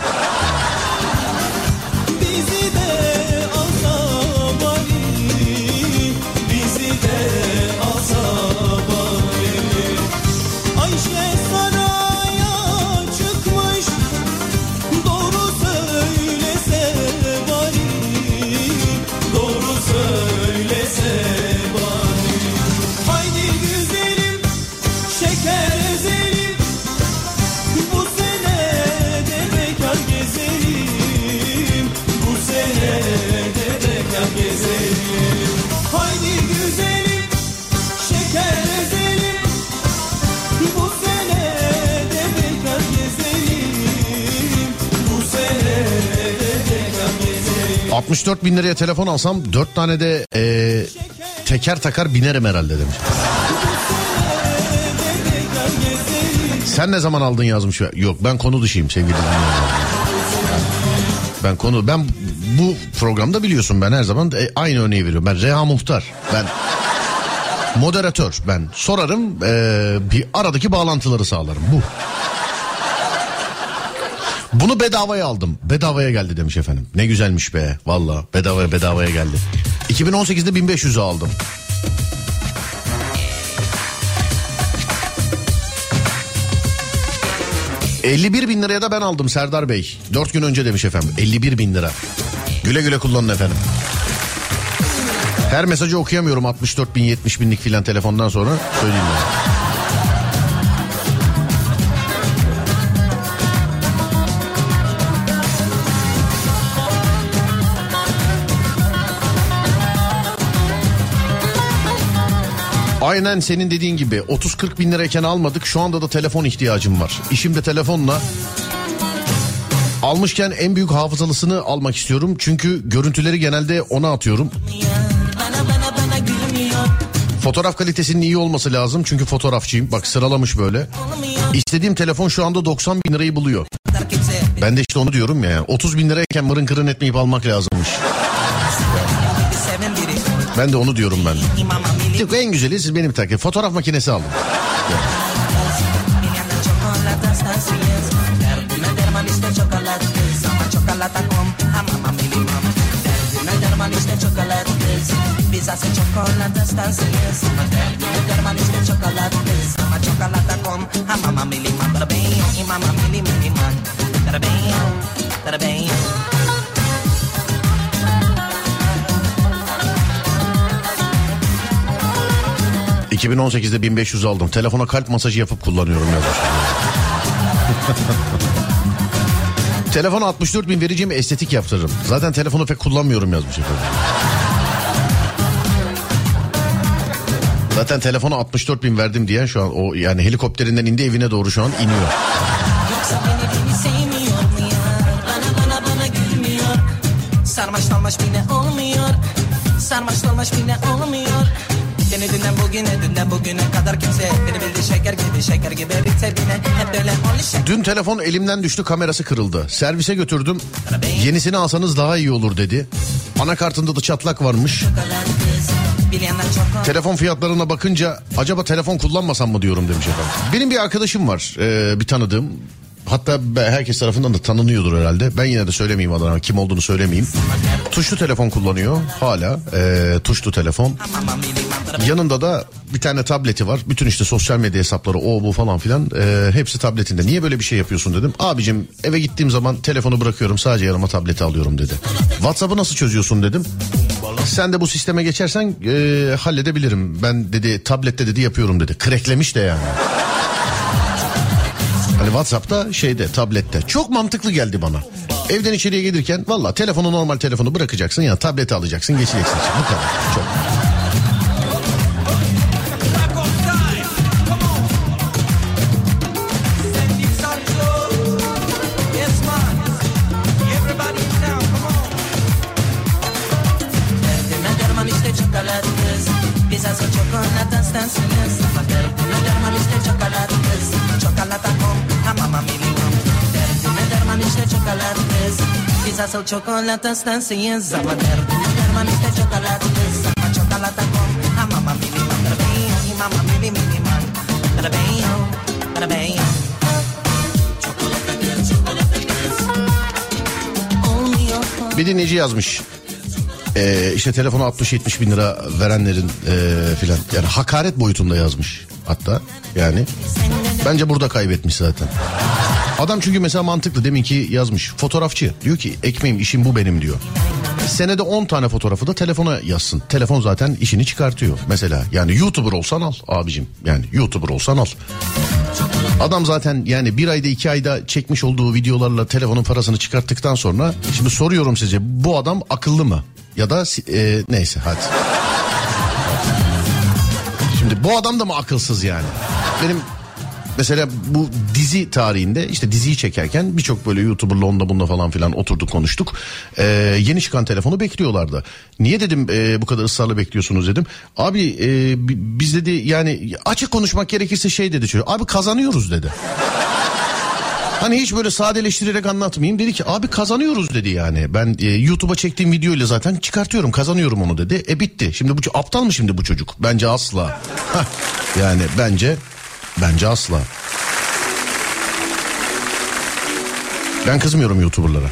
64 bin liraya telefon alsam 4 tane de ee, teker takar binerim herhalde demiş. Sen ne zaman aldın yazmış. Yok ben konu dışıyım sevgili dinleyenler. Ben konu ben bu programda biliyorsun ben her zaman e, aynı örneği veriyorum. Ben Reha Muhtar. Ben moderatör. Ben sorarım e, bir aradaki bağlantıları sağlarım. Bu. Bunu bedavaya aldım. Bedavaya geldi demiş efendim. Ne güzelmiş be. Valla bedavaya bedavaya geldi. 2018'de 1500'ü aldım. ...51 bin liraya da ben aldım Serdar Bey. 4 gün önce demiş efendim. 51 bin lira. Güle güle kullanın efendim. Her mesajı okuyamıyorum 64 bin 70 binlik filan telefondan sonra söyleyeyim yani. Aynen senin dediğin gibi 30-40 bin lirayken almadık şu anda da telefon ihtiyacım var. İşimde telefonla almışken en büyük hafızalısını almak istiyorum. Çünkü görüntüleri genelde ona atıyorum. Fotoğraf kalitesinin iyi olması lazım çünkü fotoğrafçıyım. Bak sıralamış böyle. İstediğim telefon şu anda 90 bin lirayı buluyor. Ben de işte onu diyorum ya. 30 bin lirayken mırın kırın etmeyip almak lazımmış. Ben de onu diyorum ben. Yok, en güzeli siz benim takip. Fotoğraf makinesi aldım. 2018'de 1500 aldım. Telefona kalp masajı yapıp kullanıyorum yazmış. Telefona 64 bin vereceğim estetik yaptırırım. Zaten telefonu pek kullanmıyorum yazmış efendim. Zaten telefona 64 bin verdim diyen şu an o yani helikopterinden indi evine doğru şu an iniyor. Sarmaş dalmaş bile olmuyor Sarmaş dalmaş bile olmuyor Seni dünden bugüne dünden bugüne kadar kimse Beni bildi şeker gibi şeker gibi bitte bile Hep böyle şeker Dün telefon elimden düştü kamerası kırıldı. Servise götürdüm. Yenisini alsanız daha iyi olur dedi. Anakartında da çatlak varmış. Telefon fiyatlarına bakınca acaba telefon kullanmasam mı diyorum demiş efendim. Benim bir arkadaşım var e, bir tanıdığım. Hatta herkes tarafından da tanınıyordur herhalde. Ben yine de söylemeyeyim adına kim olduğunu söylemeyeyim. Tuşlu telefon kullanıyor hala. Ee, tuşlu telefon. Yanında da bir tane tableti var. Bütün işte sosyal medya hesapları o bu falan filan ee, hepsi tabletinde. Niye böyle bir şey yapıyorsun dedim. Abicim eve gittiğim zaman telefonu bırakıyorum sadece yanıma tableti alıyorum dedi. WhatsApp'ı nasıl çözüyorsun dedim. Sen de bu sisteme geçersen ee, halledebilirim. Ben dedi tablette dedi yapıyorum dedi. Kreklemiş de yani. Hani WhatsApp'ta şeyde tablette. Çok mantıklı geldi bana. Evden içeriye gelirken valla telefonu normal telefonu bırakacaksın ya tableti alacaksın geçeceksin. Bu kadar. Çok. Biz asıl çikolata stansıyız Ama derdime derman işte çikolat kız Ama çikolata kom hamama minimum Bebeğim mama mini minimum Bebeğim Bebeğim Olmuyor Bir dinleyici yazmış. Ee, işte telefonu 60-70 bin lira verenlerin ee, filan yani hakaret boyutunda yazmış hatta yani. Bence burada kaybetmiş zaten. Adam çünkü mesela mantıklı demin ki yazmış fotoğrafçı diyor ki ekmeğim işim bu benim diyor. Senede 10 tane fotoğrafı da telefona yazsın. Telefon zaten işini çıkartıyor mesela. Yani YouTuber olsan al abicim. Yani YouTuber olsan al. Adam zaten yani bir ayda iki ayda çekmiş olduğu videolarla telefonun parasını çıkarttıktan sonra şimdi soruyorum size bu adam akıllı mı? Ya da e, neyse hadi. Şimdi bu adam da mı akılsız yani? Benim mesela bu dizi tarihinde işte diziyi çekerken birçok böyle YouTuber'la onda bunda falan filan oturduk konuştuk. Ee, yeni çıkan telefonu bekliyorlardı. Niye dedim e, bu kadar ısrarla bekliyorsunuz dedim. Abi e, bi- biz dedi yani açık konuşmak gerekirse şey dedi çocuk. Abi kazanıyoruz dedi. Hani hiç böyle sadeleştirerek anlatmayayım. Dedi ki abi kazanıyoruz dedi yani. Ben e, YouTube'a çektiğim videoyla zaten çıkartıyorum kazanıyorum onu dedi. E bitti. Şimdi bu aptal mı şimdi bu çocuk? Bence asla. Yani bence bence asla. Ben kızmıyorum YouTuber'lara.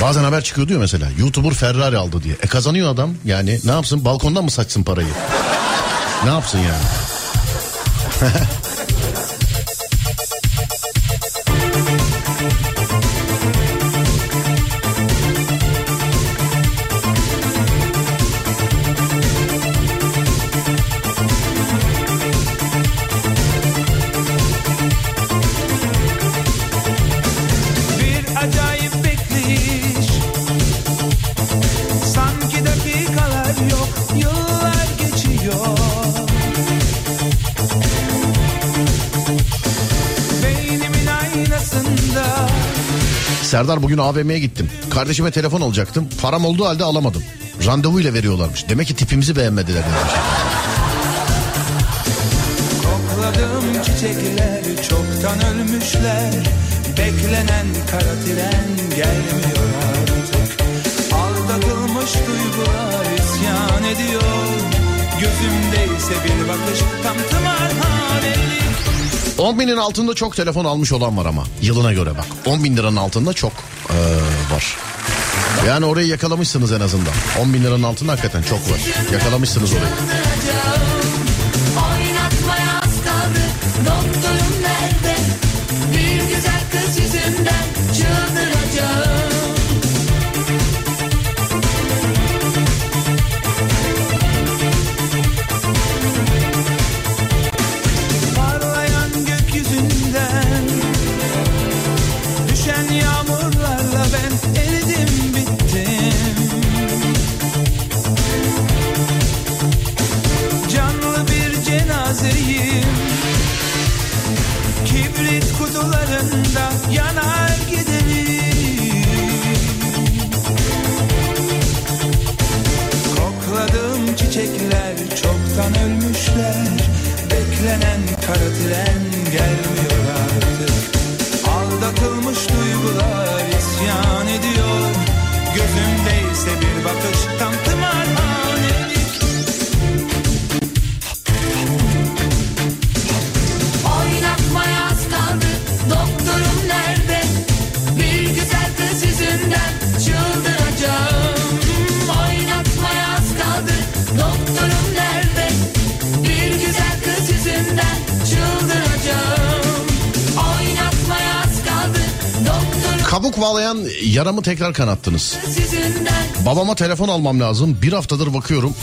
Bazen haber çıkıyor diyor mesela. YouTuber Ferrari aldı diye. E kazanıyor adam. Yani ne yapsın? Balkondan mı saçsın parayı? ne yapsın yani? Serdar bugün AVM'ye gittim. Kardeşime telefon alacaktım. Param olduğu halde alamadım. Randevuyla veriyorlarmış. Demek ki tipimizi beğenmediler. demiş. Kokladığım çiçekler çoktan ölmüşler Beklenen kara tren gelmiyor artık Aldatılmış duygular isyan ediyor Gözümde ise bir bakış tam tımarhanelik 10 binin altında çok telefon almış olan var ama. Yılına göre bak. 10 bin liranın altında çok eee, var. Yani orayı yakalamışsınız en azından. 10 bin liranın altında hakikaten çok var. Yakalamışsınız orayı. Yaramı tekrar kanattınız. Babama telefon almam lazım. Bir haftadır bakıyorum.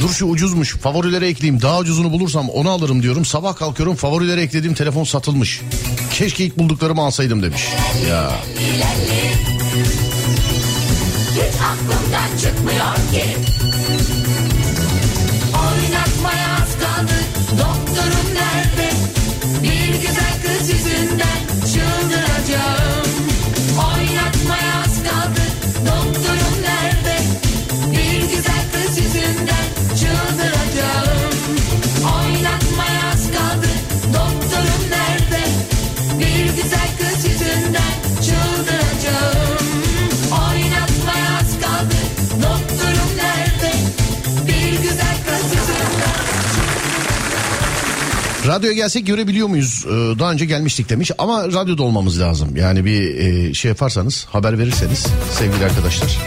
Dur şu ucuzmuş. Favorilere ekleyeyim. Daha ucuzunu bulursam onu alırım diyorum. Sabah kalkıyorum favorilere eklediğim telefon satılmış. Keşke ilk bulduklarımı alsaydım demiş. Ya hiç aklımdan çıkmıyor ki radyoya gelsek görebiliyor muyuz? Ee, daha önce gelmiştik demiş ama radyoda olmamız lazım. Yani bir e, şey yaparsanız haber verirseniz sevgili arkadaşlar.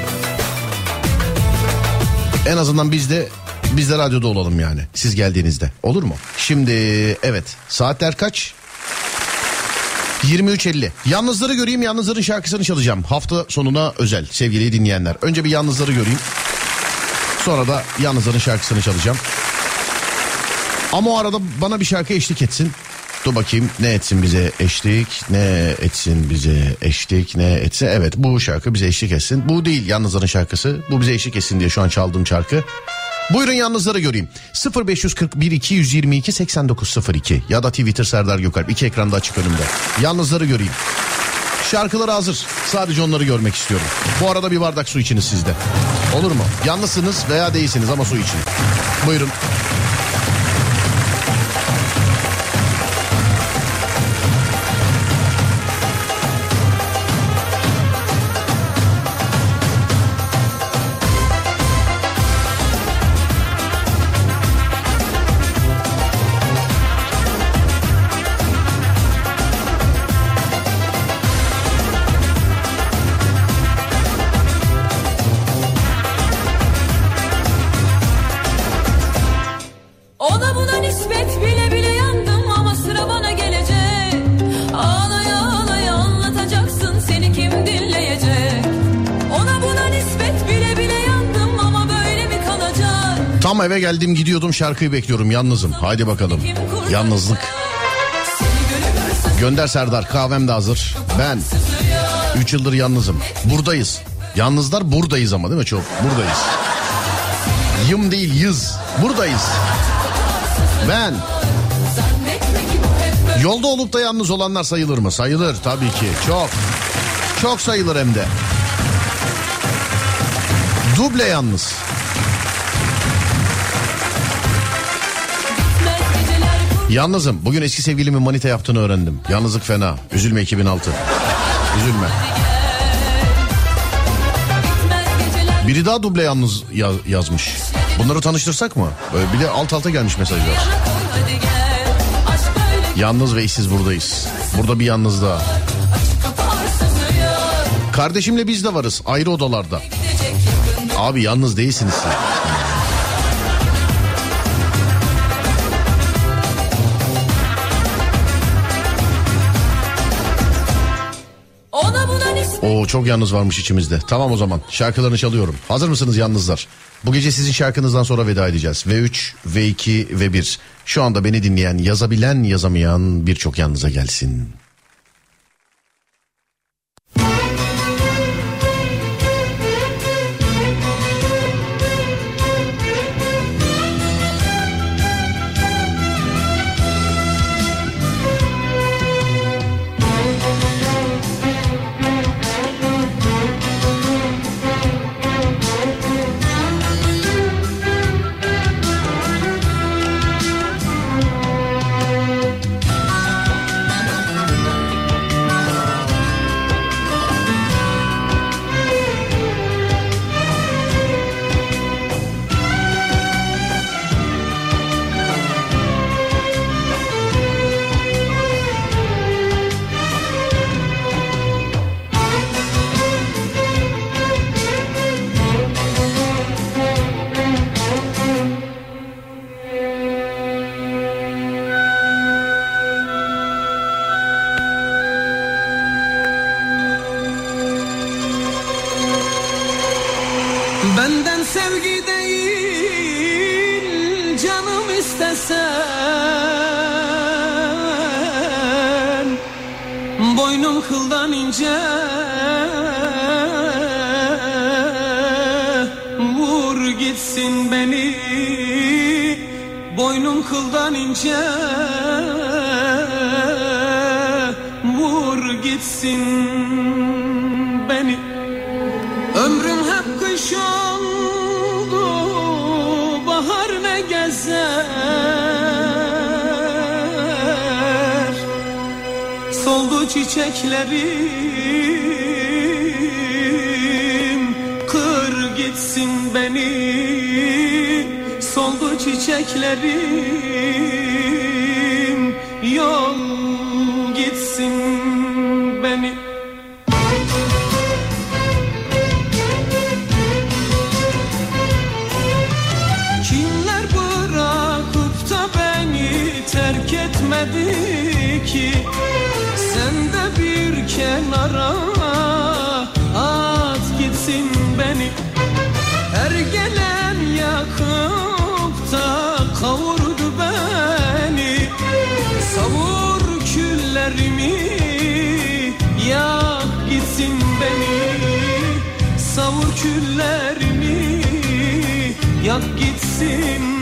En azından biz de biz de radyoda olalım yani siz geldiğinizde olur mu? Şimdi evet saatler kaç? 23.50. Yalnızları göreyim yalnızların şarkısını çalacağım. Hafta sonuna özel sevgili dinleyenler. Önce bir yalnızları göreyim. Sonra da yalnızların şarkısını çalacağım. Ama o arada bana bir şarkı eşlik etsin. Dur bakayım ne etsin bize eşlik, ne etsin bize eşlik, ne etse. Evet bu şarkı bize eşlik etsin. Bu değil yalnızların şarkısı. Bu bize eşlik etsin diye şu an çaldığım şarkı. Buyurun yalnızları göreyim. 0541 222 8902 ya da Twitter Serdar Gökalp. iki ekranda açık önümde. Yalnızları göreyim. Şarkıları hazır. Sadece onları görmek istiyorum. Bu arada bir bardak su içiniz sizde. Olur mu? Yalnızsınız veya değilsiniz ama su için. Buyurun. Eve geldim gidiyordum şarkıyı bekliyorum yalnızım. Haydi bakalım. Yalnızlık. Gönder Serdar kahvem de hazır. Ben 3 yıldır yalnızım. Buradayız. Yalnızlar buradayız ama değil mi çok? Buradayız. Yım değil yız. Buradayız. Ben. Yolda olup da yalnız olanlar sayılır mı? Sayılır tabii ki. Çok. Çok sayılır hem de. Duble yalnız. Yalnızım. Bugün eski sevgilimin manita yaptığını öğrendim. Yalnızlık fena. Üzülme 2006. Üzülme. Biri daha duble yalnız ya- yazmış. Bunları tanıştırsak mı? Böyle bir de alt alta gelmiş mesajlar. Yalnız ve işsiz buradayız. Burada bir yalnız daha. Kardeşimle biz de varız ayrı odalarda. Abi yalnız değilsiniz siz. Oo çok yalnız varmış içimizde. Tamam o zaman şarkılarını çalıyorum. Hazır mısınız yalnızlar? Bu gece sizin şarkınızdan sonra veda edeceğiz. V3, V2 ve 1. Şu anda beni dinleyen, yazabilen, yazamayan birçok yalnıza gelsin. Küllerimi yak gitsin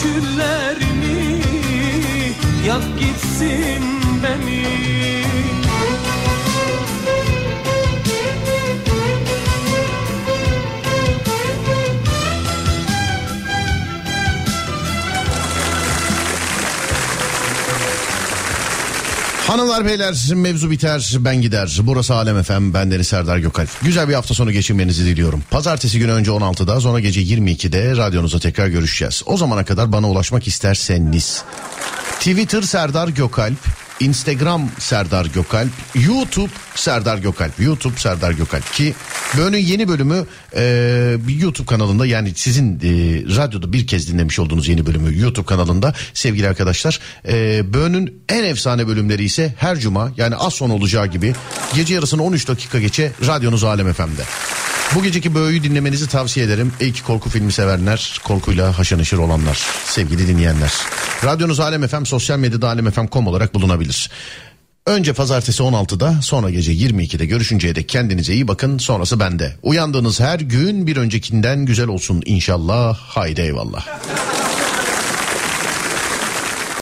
Savur Hanımlar beyler mevzu biter ben gider. Burası Alem Efem bendeniz Serdar Gökalp. Güzel bir hafta sonu geçirmenizi diliyorum. Pazartesi günü önce 16'da sonra gece 22'de radyonuzda tekrar görüşeceğiz. O zamana kadar bana ulaşmak isterseniz Twitter Serdar Gökalp, Instagram Serdar Gökalp, YouTube Serdar Gökalp, YouTube Serdar Gökalp ki Böğün'ün yeni bölümü e, YouTube kanalında yani sizin e, radyoda bir kez dinlemiş olduğunuz yeni bölümü YouTube kanalında sevgili arkadaşlar. E, Böğün'ün en efsane bölümleri ise her cuma yani az son olacağı gibi gece yarısını 13 dakika geçe radyonuz Alem FM'de. Bu geceki Böğü'yü dinlemenizi tavsiye ederim. Ki korku filmi sevenler, korkuyla haşır neşir olanlar, sevgili dinleyenler. Radyonuz Alem FM, sosyal medyada alemfm.com olarak bulunabilir. Önce pazartesi 16'da sonra gece 22'de görüşünceye dek kendinize iyi bakın sonrası bende. Uyandığınız her gün bir öncekinden güzel olsun inşallah haydi eyvallah.